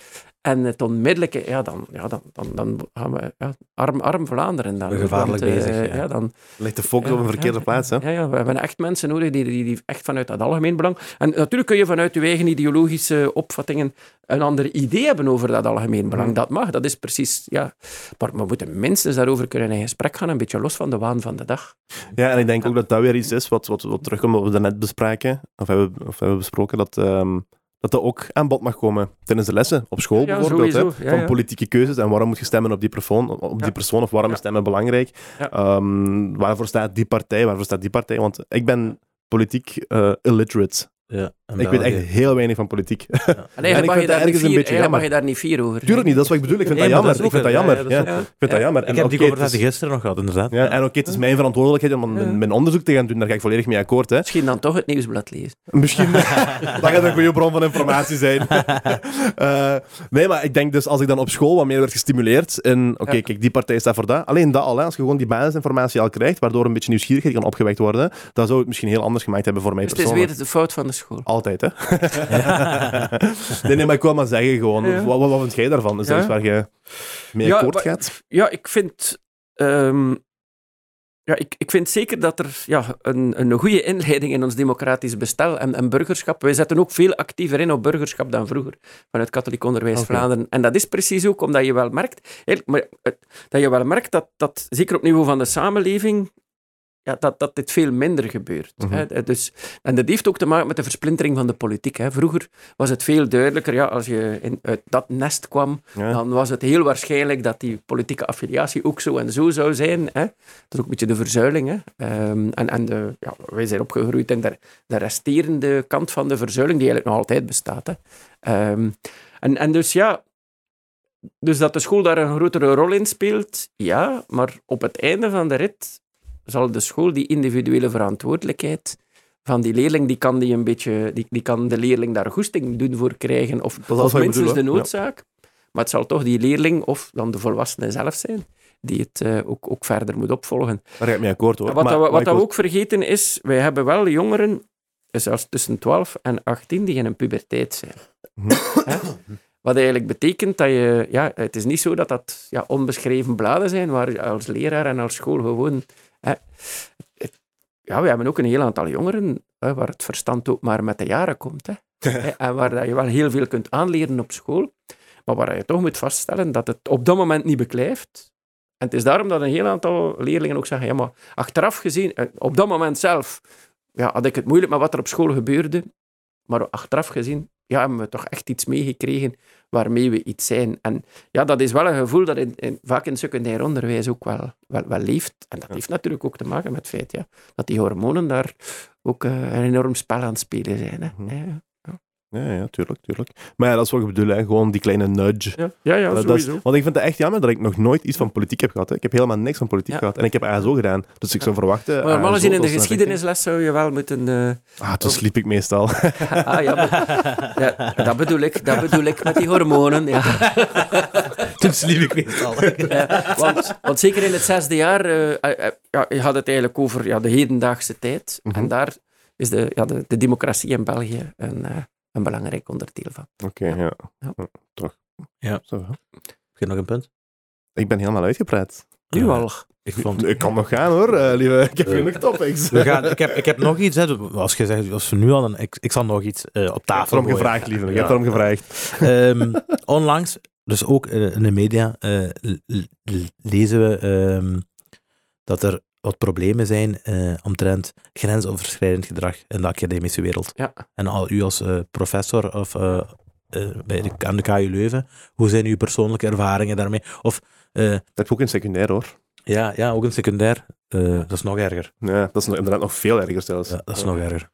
en het onmiddellijke, ja, dan, ja, dan, dan, dan gaan we ja, arm, arm Vlaanderen. Dan, Gevaarlijk Want, eh, bezig, ja. dan, Ligt de focus op een verkeerde plaats, hè? Ja, ja, we hebben echt mensen nodig die, die, die echt vanuit dat algemeen belang... En natuurlijk kun je vanuit je eigen ideologische opvattingen een ander idee hebben over dat algemeen belang. Mhm. Dat mag, dat is precies... Ja. Maar we moeten minstens daarover kunnen in gesprek gaan, een beetje los van de waan van de dag. Ja, en ik denk ook dat dat weer iets is wat, wat, wat terugkomt wat we daarnet bespraken, of hebben, of hebben besproken, dat, ehm, dat dat ook aan bod mag komen tijdens de lessen, op school Ja, bijvoorbeeld, hè. Ja, van ja. politieke keuzes en waarom moet je stemmen op die persoon, op die persoon of waarom is stemmen belangrijk. Ja. Ehm, waarvoor staat die partij, waarvoor staat die partij? Want ik ben politiek eh, illiterate. Ja, Ik weet echt heel weinig van politiek. En eigenlijk, ik mag, je daar niet ergens een fier, beetje eigenlijk mag jammer. je daar niet fier over. Tuurlijk niet, dat is wat ik bedoel. Ik vind Nee, dat jammer. Ik vind ook dat jammer. ja, Ik vind dat jammer. Ik En heb die oké, conversatie het is- gisteren nog gehad, inderdaad. Ja, en oké, het is mijn verantwoordelijkheid om mijn, mijn onderzoek te gaan doen, daar ga ik volledig mee akkoord. Hè. Misschien dan toch het nieuwsblad lezen. Misschien dat gaat een goede bron van informatie zijn. Eh, nee, maar ik denk dus als ik dan op school wat meer werd gestimuleerd in, oké, Ja. kijk, die partij staat voor dat. Alleen dat al, hè, als je gewoon die basisinformatie al krijgt, waardoor een beetje nieuwsgierigheid kan opgewekt worden, dan zou het misschien heel anders gemaakt hebben voor mij Dus het is persoonlijk. weer de fout van de school. Altijd, hè? nee, nee, maar ik wil maar zeggen gewoon, Ja. wat, wat, wat vind jij daarvan? Is dat Ja. waar je mee Ja, akkoord gaat? Ja, ik vind... ehm, ja, ik, ik vind zeker dat er ja, een, een goede inleiding in ons democratisch bestel en, en burgerschap... Wij zetten ook veel actiever in op burgerschap dan vroeger, vanuit Katholiek Onderwijs. Vlaanderen. En dat is precies ook omdat je wel merkt... maar, dat je wel merkt dat, dat, zeker op niveau van de samenleving... Ja, dat, dat dit veel minder gebeurt. Mhm. hè. Dus, en dat heeft ook te maken met de versplintering van de politiek. Hè. Vroeger was het veel duidelijker, ja, als je in, uit dat nest kwam, Ja. dan was het heel waarschijnlijk dat die politieke affiliatie ook zo en zo zou zijn. Hè? Dat is ook een beetje de verzuiling. Hè? Ehm, en en de, ja, wij zijn opgegroeid in de, de resterende kant van de verzuiling, die eigenlijk nog altijd bestaat. Hè? Ehm, en, en dus ja, dus dat de school daar een grotere rol in speelt, ja, maar op het einde van de rit zal de school die individuele verantwoordelijkheid van die leerling, die kan, die een beetje, die, die kan de leerling daar goesting doen voor krijgen, of, of minstens bedoel, de. Ja. noodzaak. Maar het zal toch die leerling, of dan de volwassene zelf zijn, die het eh, ook, ook verder moet opvolgen. Daar ga ik mee akkoord hoor. En wat Maar- dat we, maar wat dat we ook vergeten is, wij hebben wel jongeren, zelfs tussen 12 en 18, die in een puberteit zijn. Mhm. Wat eigenlijk betekent dat je... Ja, het is niet zo dat dat ja, onbeschreven bladen zijn, waar je als leraar en als school gewoon... Ja, we hebben ook een heel aantal jongeren hè, waar het verstand ook maar met de jaren komt. Hè. En waar je wel heel veel kunt aanleren op school, maar waar je toch moet vaststellen dat het op dat moment niet beklijft. En het is daarom dat een heel aantal leerlingen ook zeggen, ja, maar achteraf gezien, eh, op dat moment zelf, ja, had ik het moeilijk met wat er op school gebeurde, maar achteraf gezien, ja, hebben we toch echt iets meegekregen waarmee we iets zijn. En ja, dat is wel een gevoel dat in, in- vaak in secundair onderwijs ook wel, wel, wel leeft. En dat heeft natuurlijk ook te maken met het feit ja, dat die hormonen daar ook eh, een enorm spel aan het spelen zijn. Hè. Mhm. Ja, Ja, ja, tuurlijk, tuurlijk. Maar ja, dat is wat ik bedoel, hè. gewoon die kleine nudge. Ja, ja, ja Dat- dat is- sowieso. want ik vind het echt jammer dat ik nog nooit iets van politiek heb gehad. Hè. Ik heb helemaal niks van politiek Ja. gehad. En ik heb ASO gedaan. Dus ik zou verwachten... Maar normaal gezien in de geschiedenisles zou je wel moeten... eh. Ah, toen sliep ik meestal. ah, ja, maar- ja, dat, bedoel ik, dat bedoel ik met die hormonen. Ja. Toen sliep ik meestal. Want, want zeker in het zesde jaar, eh, eh, ja, je had het eigenlijk over ja, de hedendaagse tijd. Mhm. En daar is de, ja, de, de democratie in België een, een belangrijk onderdeel van. Oké, ja. Ja. Ja, Toch. Ja. Zo. Heb je nog een punt? ik ben helemaal uitgepraat. Nu Ja. al. Ik vond... Ik kan nog gaan hoor, eh, lieve. Ik heb genoeg topics. We gaan, ik, heb, ik heb nog iets, hè. als je zegt, als we nu al een, ik, ik zal nog iets eh, op Ik heb tafel gooien. gevraagd, lieve. Ik heb daarom gevraagd. Ehm, onlangs, dus ook eh, in de media, eh, lezen we ehm, dat er wat problemen zijn eh, omtrent grensoverschrijdend gedrag in de academische wereld. Ja. En al u als eh, professor of, eh, bij de, aan de KU Leuven, hoe zijn uw persoonlijke ervaringen daarmee? Of, eh, Dat heb ik ook in secundair hoor. ja, ja, ook een secundair, eh, dat is nog erger. Ja, dat is nog- inderdaad nog veel erger zelfs. Ja, dat is nog erger.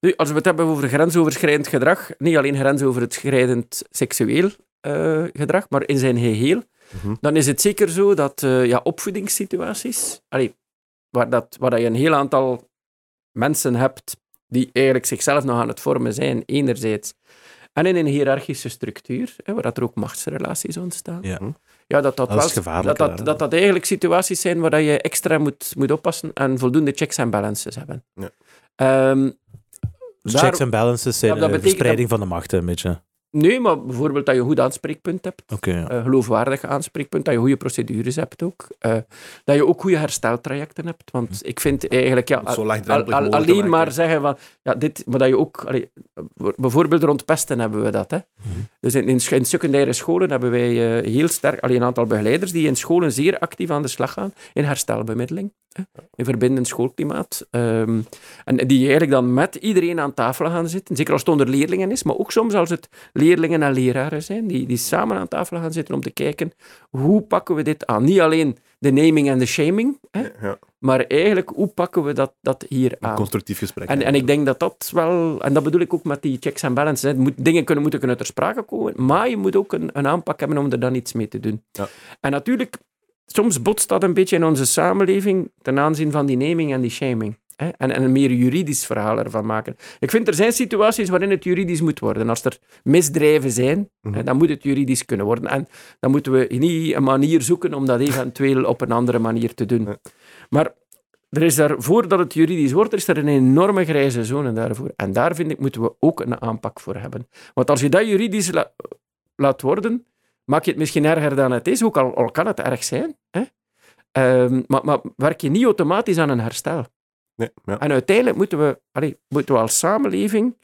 Nu, als we het hebben over grensoverschrijdend gedrag, niet alleen grensoverschrijdend seksueel eh, gedrag, maar in zijn geheel, Mhm. dan is het zeker zo dat eh, ja, opvoedingssituaties, allee, waar, dat, waar dat je een heel aantal mensen hebt die eigenlijk zichzelf nog aan het vormen zijn, enerzijds, en in een hiërarchische structuur, hè, waar dat er ook machtsrelaties ontstaan. Ja. Ja, dat dat, Dat wel, dat, dat, dat dat eigenlijk situaties zijn waar dat je extra moet, moet oppassen en voldoende checks en balances hebben. Ja. Ehm, Dus daar- checks en balances zijn Ja, betekent verspreiding van de machten, een beetje. Nee, maar bijvoorbeeld dat je een goed aanspreekpunt hebt, Oké, ja. een geloofwaardig aanspreekpunt, dat je goede procedures hebt ook, eh, dat je ook goede hersteltrajecten hebt, want ik vind eigenlijk, ja, al- al- alleen maar zeggen van, ja, dit, maar dat je ook, allee, bijvoorbeeld rond pesten hebben we dat, hè. Mhm. Dus in, in, secundaire scholen hebben wij eh, heel sterk, alleen een aantal begeleiders die in scholen zeer actief aan de slag gaan in herstelbemiddeling, hè, in verbindend schoolklimaat, ehm, en die eigenlijk dan met iedereen aan tafel gaan zitten, zeker als het onder leerlingen is, maar ook soms als het leerlingen en leraren zijn, die, die samen aan tafel gaan zitten om te kijken hoe pakken we dit aan. Niet alleen de naming en de shaming, hè, Ja, maar eigenlijk hoe pakken we dat, dat hier een aan. constructief gesprek. En, en ik denk dat dat wel, en dat bedoel ik ook met die checks en balances, hè. Moet, dingen kunnen, moeten kunnen ter sprake komen, maar je moet ook een, een aanpak hebben om er dan iets mee te doen. Ja. En natuurlijk, soms botst dat een beetje in onze samenleving ten aanzien van die naming en die shaming. Hè? En, en een meer juridisch verhaal ervan maken. Ik vind er zijn situaties waarin het juridisch moet worden. Als er misdrijven zijn, Mhm. hè, dan moet het juridisch kunnen worden. En dan moeten we niet een manier zoeken om dat eventueel op een andere manier te doen. Maar er is daar, voordat het juridisch wordt, is er een enorme grijze zone daarvoor. En daar vind ik, moeten we ook een aanpak voor hebben. Want als je dat juridisch la- laat worden, maak je het misschien erger dan het is, ook al, al kan het erg zijn. Hè? Ehm, maar, maar werk je niet automatisch aan een herstel. Ja. En uiteindelijk moeten we, allee, moeten we als samenleving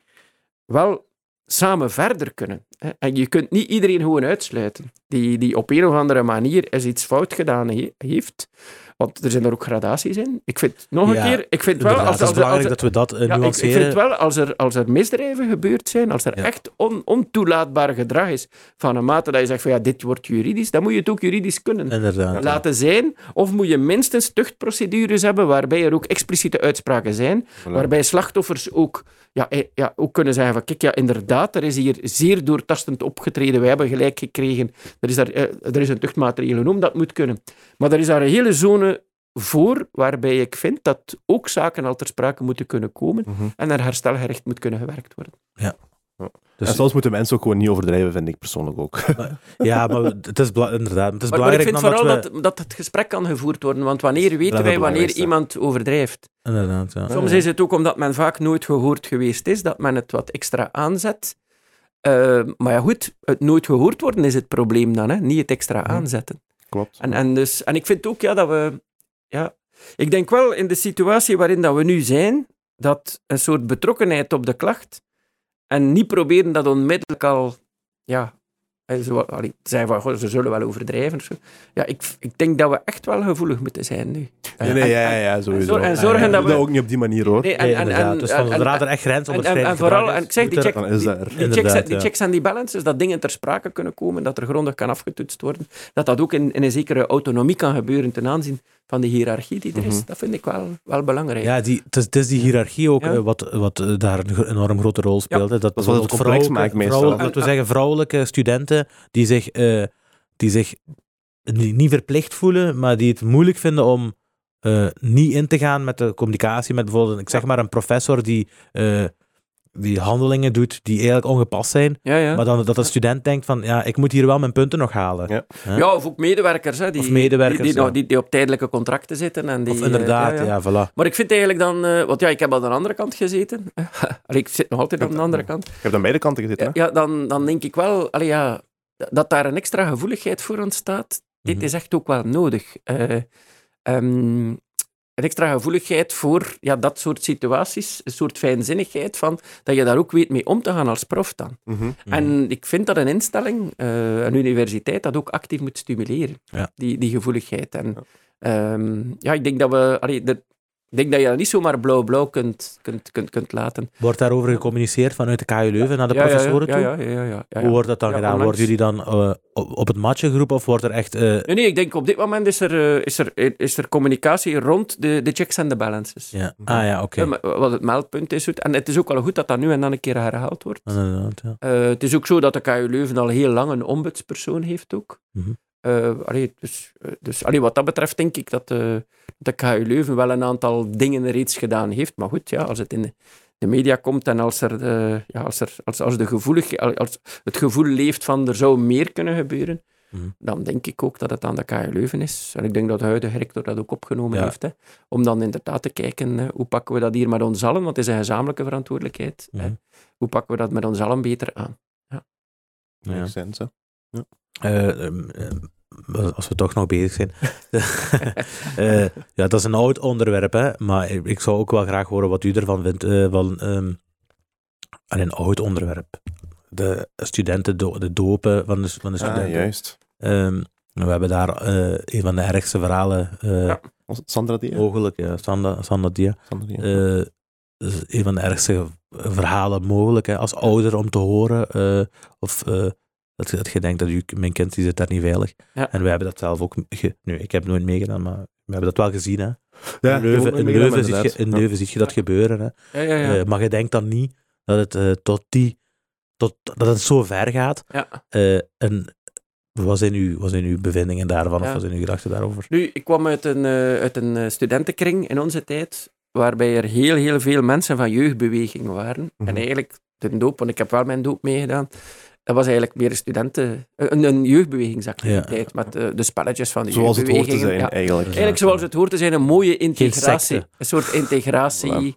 wel samen verder kunnen. En je kunt niet iedereen gewoon uitsluiten die, die op een of andere manier eens iets fout gedaan he- heeft. Want er zijn er ook gradaties in. Ik vind, nog Ja, een keer, ik vind wel... Als, het is als, belangrijk dat we dat eh, ja, ik, ik nuanceren. vind wel, als er, als er misdrijven gebeurd zijn, als er Ja. echt on, ontoelaatbaar gedrag is van een mate dat je zegt van ja, dit wordt juridisch, dan moet je het ook juridisch kunnen Inderdaad. laten zijn. Of moet je minstens tuchtprocedures hebben waarbij er ook expliciete uitspraken zijn, Voilà. waarbij slachtoffers ook, ja, eh, ja, ook kunnen zeggen van kijk, ja, inderdaad, er is hier zeer doortastend opgetreden, wij hebben gelijk gekregen, er is, daar, eh, er is een tuchtmaatregel om, dat moet kunnen. Maar er is daar een hele zone voor waarbij ik vind dat ook zaken al ter sprake moeten kunnen komen Mhm. en er herstelgericht moet kunnen gewerkt worden. Dus- en soms moeten mensen ook gewoon niet overdrijven, vind ik persoonlijk ook. Ja, maar het is inderdaad. Het is Maar, maar ik belangrijk vind dan vooral dat we... dat, dat het gesprek kan gevoerd worden, want wanneer weten wij wanneer iemand overdrijft? Inderdaad, ja. Soms is het ook omdat men vaak nooit gehoord geweest is, dat men het wat extra aanzet. Eh, maar ja, goed, het nooit gehoord worden is het probleem dan, hè? niet het extra aanzetten. Klopt. En, en, dus, en ik vind ook ja, dat we. Ja, ik denk wel in de situatie waarin dat we nu zijn, dat een soort betrokkenheid op de klacht en niet proberen dat onmiddellijk al ja, En zo, allee, zei van, goh, ze zullen wel overdrijven. of Zo. Ja, ik, ik denk dat we echt wel gevoelig moeten zijn nu. Nee, nee, En- ja, ja, en- ja, sowieso. en Ja, zorgen ja, dat we- ook niet op die manier, hoor. Nee, en, Nee, en, en, dus en- van, en- zodra er echt en, en, grensoverschrijdend en vooral, gedrag en ik zeg, die, check, dat checks, Inderdaad, die ja. checks en die balances, dat dingen ter sprake kunnen komen, dat er grondig kan afgetoetst worden, dat dat ook in, in een zekere autonomie kan gebeuren ten aanzien van die hiërarchie die er is, Mhm. dat vind ik wel, wel belangrijk. Ja, die, het, is, het is die hiërarchie ook Ja. eh, wat, wat eh, daar een enorm grote rol speelt. Dat, is wat het complex maakt meestal. Laten we zeggen, vrouwelijke studenten die zich, eh, die zich niet niet verplicht voelen, maar die het moeilijk vinden om eh, niet in te gaan met de communicatie met bijvoorbeeld, ik zeg maar, een professor die, eh, die handelingen doet die eigenlijk ongepast zijn, ja, ja. maar dan dat de student denkt van, ja, ik moet hier wel mijn punten nog halen. Ja. Ja, of ook medewerkers, hè, die, Of medewerkers, die, die, ja. nog- die, die op tijdelijke contracten zitten. En die, Of inderdaad, ja, ja, ja. voilà. Maar ik vind eigenlijk dan, eh, want ja, ik heb aan de andere kant gezeten. Allee, ik zit nog altijd aan de andere kant. Je hebt aan beide kanten gezeten, hè? Ja, ja, dan, dan denk ik wel, allee, ja, dat daar een extra gevoeligheid voor ontstaat. Dit Mhm. is echt ook wel nodig. Eh, ehm, een extra gevoeligheid voor ja, dat soort situaties, een soort fijnzinnigheid van dat je daar ook weet mee om te gaan als prof dan. Mhm. Mhm. En ik vind dat een instelling, eh, een universiteit, dat ook actief moet stimuleren, Ja. die, die gevoeligheid. En ehm, ja, ik denk dat we... Allee, ik denk dat je dat niet zomaar blauw-blauw kunt, kunt, kunt, kunt laten. Wordt daarover gecommuniceerd vanuit de KU Leuven naar de Ja, ja, ja, professoren ja, toe? Ja, ja, ja, ja, ja. Hoe wordt dat dan gedaan? onlangs- Worden jullie dan eh, op, het matje geroepen of wordt er echt... eh, Nee, nee, ik denk op dit moment is er, eh, is er, is er communicatie rond de, de checks en de balances. ja. Ah ja, oké. Wat het meldpunt is. En het is ook wel goed dat dat nu en dan een keer herhaald wordt. Inderdaad, ja. Het is ook zo dat de KU Leuven al heel lang een ombudspersoon heeft ook. Mhm. Eh, allee, dus eh, dus allee, wat dat betreft denk ik dat eh, de KU Leuven wel een aantal dingen reeds gedaan heeft. Maar goed, ja, als het in de, de media komt en als, er, eh, ja, als, er, als, als, de gevoelig, als het gevoel leeft van er zou meer kunnen gebeuren, Mhm. dan denk ik ook dat het aan de KU Leuven is. En ik denk dat de huidige rector dat ook opgenomen Ja. heeft. Hè, om dan inderdaad te kijken, hoe pakken we dat hier met ons allen, want het is een gezamenlijke verantwoordelijkheid. hè. Mhm. Hoe pakken we dat met ons allen beter aan? Ja. Sense, hè. Eh, ehm, ehm, als we toch nog bezig zijn. Eh, ja, dat is een oud onderwerp, hè, maar ik, zou ook wel graag horen wat u ervan vindt. eh, van, ehm, allee, een oud onderwerp. De studenten, do- de dopen van de, van de Ah, studenten. juist. Ehm, we hebben daar eh, een van de ergste verhalen eh, Ja. Sandra die? mogelijk. Ja, Sanda, Sanda Dia. Sandra die. Eh, dat is een van de ergste verhalen mogelijk hè, als ouder om te horen. eh, of eh, dat, je- dat je denkt dat u, mijn kind die zit daar niet veilig. Ja. En wij hebben dat zelf ook. ge- nu, ik heb nooit meegedaan, maar we hebben dat wel gezien. Hè. ja, in Leuven, in Leuven, zie je, in Ja. Leuven zie je dat gebeuren. Hè. Ja, ja, ja. Eh, maar je denkt dan niet dat het eh, tot die. Tot, dat het zo ver gaat. ja. Eh, en wat zijn, uw, wat zijn uw bevindingen daarvan? Ja. Of wat zijn uw gedachten daarover? Nu, ik kwam uit een, eh, uit een studentenkring in onze tijd, waarbij er heel, heel veel mensen van jeugdbeweging waren. Mhm. En eigenlijk, de doop, want ik heb wel mijn doop meegedaan, dat was eigenlijk meer een studenten... Een, een jeugdbewegingsactiviteit, met eh, de spelletjes van de Zoals het hoort te zijn, Ja. eigenlijk. Eigenlijk zoals het hoort te zijn, een mooie integratie. Een soort integratie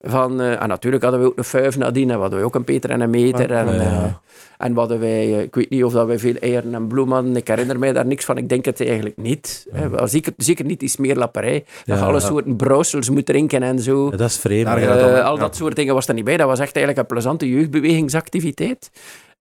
van... eh, en natuurlijk hadden we ook een vijf nadien, en we hadden ook een Peter en een meter. En, Ja, ja. eh, en hadden wij... ik weet niet of dat wij veel eieren en bloem hadden. Ik herinner mij daar niks van. Ik denk het eigenlijk niet. hè. Zeker, zeker niet die smeerlapperij. Dat je alle soorten brouwsels moet drinken en zo. Dat is vreemd. Al dat soort dingen was er niet bij. Dat was echt eigenlijk een plezante jeugdbewegingsactiviteit.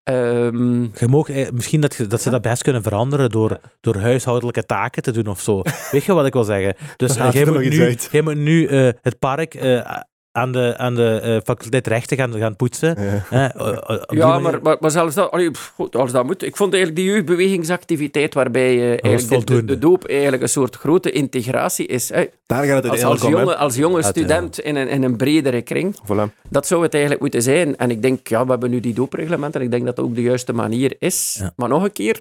Ehm, Je mag, eh, misschien dat, je- dat ze dat best kunnen veranderen door, door huishoudelijke taken te doen of zo. Weet je wat ik wil zeggen? Dus Dan eh, jij, moet nu, jij moet nu eh, het park eh, aan de, aan de eh, faculteit rechten gaan, gaan poetsen. Ja. hè, eh, eh, ja, maar, maar, maar zelfs dat, allee, pff, goed, als dat moet. Ik vond eigenlijk die jeugdbewegingsactiviteit waarbij eh, eigenlijk de, de, voldoende. de doop eigenlijk een soort grote integratie is. Hè. Daar gaat het Als, als, om, jonge, als jonge Uit, ja. student in een, in een bredere kring. Voilà. Dat zou het eigenlijk moeten zijn. En ik denk, ja, we hebben nu die doopreglement en ik denk dat dat ook de juiste manier is. Ja. Maar nog een keer,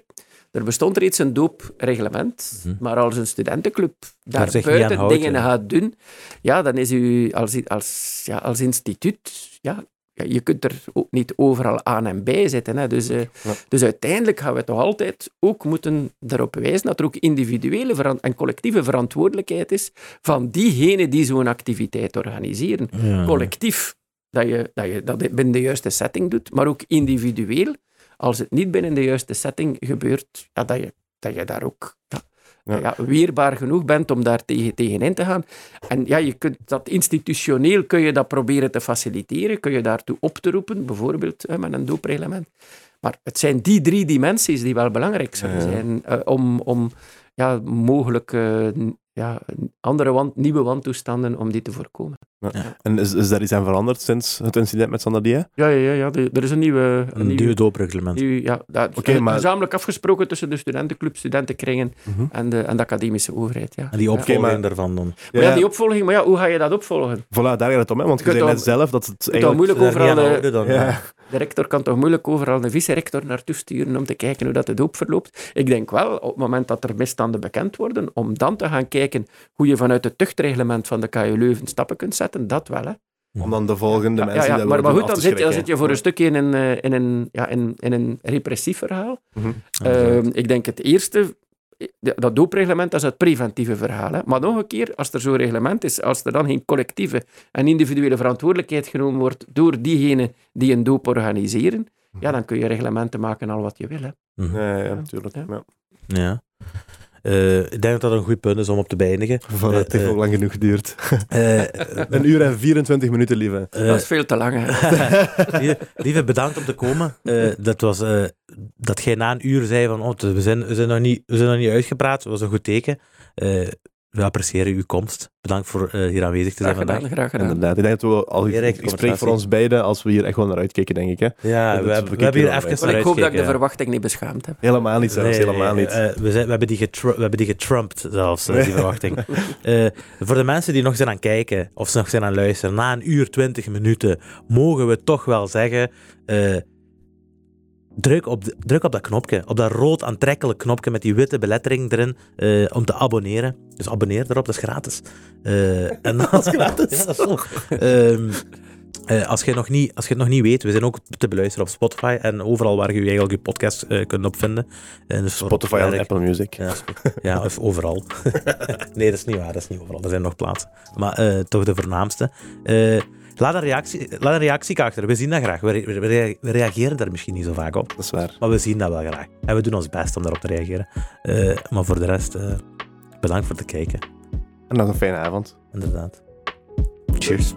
er bestond reeds een doopreglement, Mhm. maar als een studentenclub Daar buiten houdt, dingen gaat doen, ja, dan is u als, als, ja, als instituut, ja, ja, je kunt er ook niet overal aan en bij zitten. Hè. Dus, eh, Ja. dus uiteindelijk gaan we toch altijd ook moeten erop wijzen dat er ook individuele en collectieve verantwoordelijkheid is van diegenen die zo'n activiteit organiseren Ja. collectief dat je, dat je dat binnen de juiste setting doet, maar ook individueel, als het niet binnen de juiste setting gebeurt, ja, dat, je, dat je daar ook ja, Ja. ja, weerbaar genoeg bent om daar tegen, tegenin te gaan. En ja, je kunt dat institutioneel kun je dat proberen te faciliteren, kun je daartoe op te roepen, bijvoorbeeld hè, met een doopreglement. Maar het zijn die drie dimensies die wel belangrijk Ja, zijn eh, om, om ja, mogelijk eh, ja, andere want, nieuwe wantoestanden om die te voorkomen. En is, is daar iets aan veranderd sinds het incident met Sandadia? Ja, ja, ja, ja de- er is een nieuwe... Een nieuwe doopreglement. nieuw- ja, dat, Oké, ge- maar- gezamenlijk afgesproken tussen de studentenclub, studentenkringen Mhm. en de, en de academische overheid. Ja. En die Ja. opvolging maar- daarvan dan. Maar ja, die opvolging, maar ja, hoe ga je dat opvolgen? Voilà, daar gaat het om, hè? want je Je zei net zelf dat het toch eigenlijk... moeilijk overal de, dan. Ja. De rector kan toch moeilijk overal een vice-rector naartoe sturen om te kijken hoe dat de doop verloopt. Ik denk wel, op het moment dat er misstanden bekend worden, om dan te gaan kijken hoe je vanuit het tuchtreglement van de KU Leuven stappen kunt zetten, dat wel. Hè. Om dan de volgende Ja, mensen ja, ja, maar, maar goed, dan zit, dan zit je voor een stukje in een, eh, in een, ja, in, in een repressief verhaal. Mhm. Ehm, ik denk het eerste, dat doopreglement dat is het preventieve verhaal. Hè. Maar nog een keer, als er zo'n reglement is, als er dan geen collectieve en individuele verantwoordelijkheid genomen wordt door diegenen die een doop organiseren, ja, dan kun je reglementen maken al wat je wil. Hè. Mhm. Ja, ja, natuurlijk. Ja. Ja. Ja. Eh, ik denk dat dat een goed punt is om op te beëindigen. Voilà, het heeft eh, ook lang genoeg geduurd. Eh, Een uur en 24 minuten, lieve. eh, dat is veel te lang. Hè. lieve, lieve, bedankt om te komen. Eh, dat, was, eh, dat jij na een uur zei van, oh, we, zijn, we, zijn nog niet, we zijn nog niet uitgepraat. Dat was een goed teken. We appreciëren uw komst. Bedankt voor eh, hier aanwezig te zijn Graag vandaag. graag gedaan. Inderdaad. Ik denk dat we al ik spreek voor ons beiden als we hier echt wel naar uitkijken, denk ik. Hè? Ja, we, we hebben, we hebben hier even naar ik hoop dat ik de verwachting niet beschaamd heb. Helemaal niet zelfs, Nee, helemaal niet. eh, we, zijn, we, hebben die getru- we hebben die getrumpt zelfs, eh, Nee. die verwachting. Eh, voor de mensen die nog zijn aan het kijken, of nog zijn aan het luisteren, na een uur, twintig minuten, mogen we toch wel zeggen... druk, op de- druk op dat knopje, op dat rood aantrekkelijk knopje met die witte belettering erin, eh, om te abonneren. Dus abonneer erop, dat is gratis. Eh, en dat is gratis. Ja, dat is toch. Ehm, eh, als, je nog niet, als je het nog niet weet, we zijn ook te beluisteren op Spotify en overal waar je je eigenlijk je podcast eh, kunt opvinden. Dus Spotify en. Apple Music. Ja, ja, of overal. nee, dat is niet waar, dat is niet overal. Er zijn nog plaatsen. Maar eh, toch de voornaamste. Laat, een reactie, laat een reactie achter. We zien dat graag. We, re- we re- we reageren daar misschien niet zo vaak op. Dat is waar. Maar we zien dat wel graag. En we doen ons best om daarop te reageren. Eh, maar voor de rest, eh, bedankt voor het kijken. En nog een fijne avond. Inderdaad. Cheers.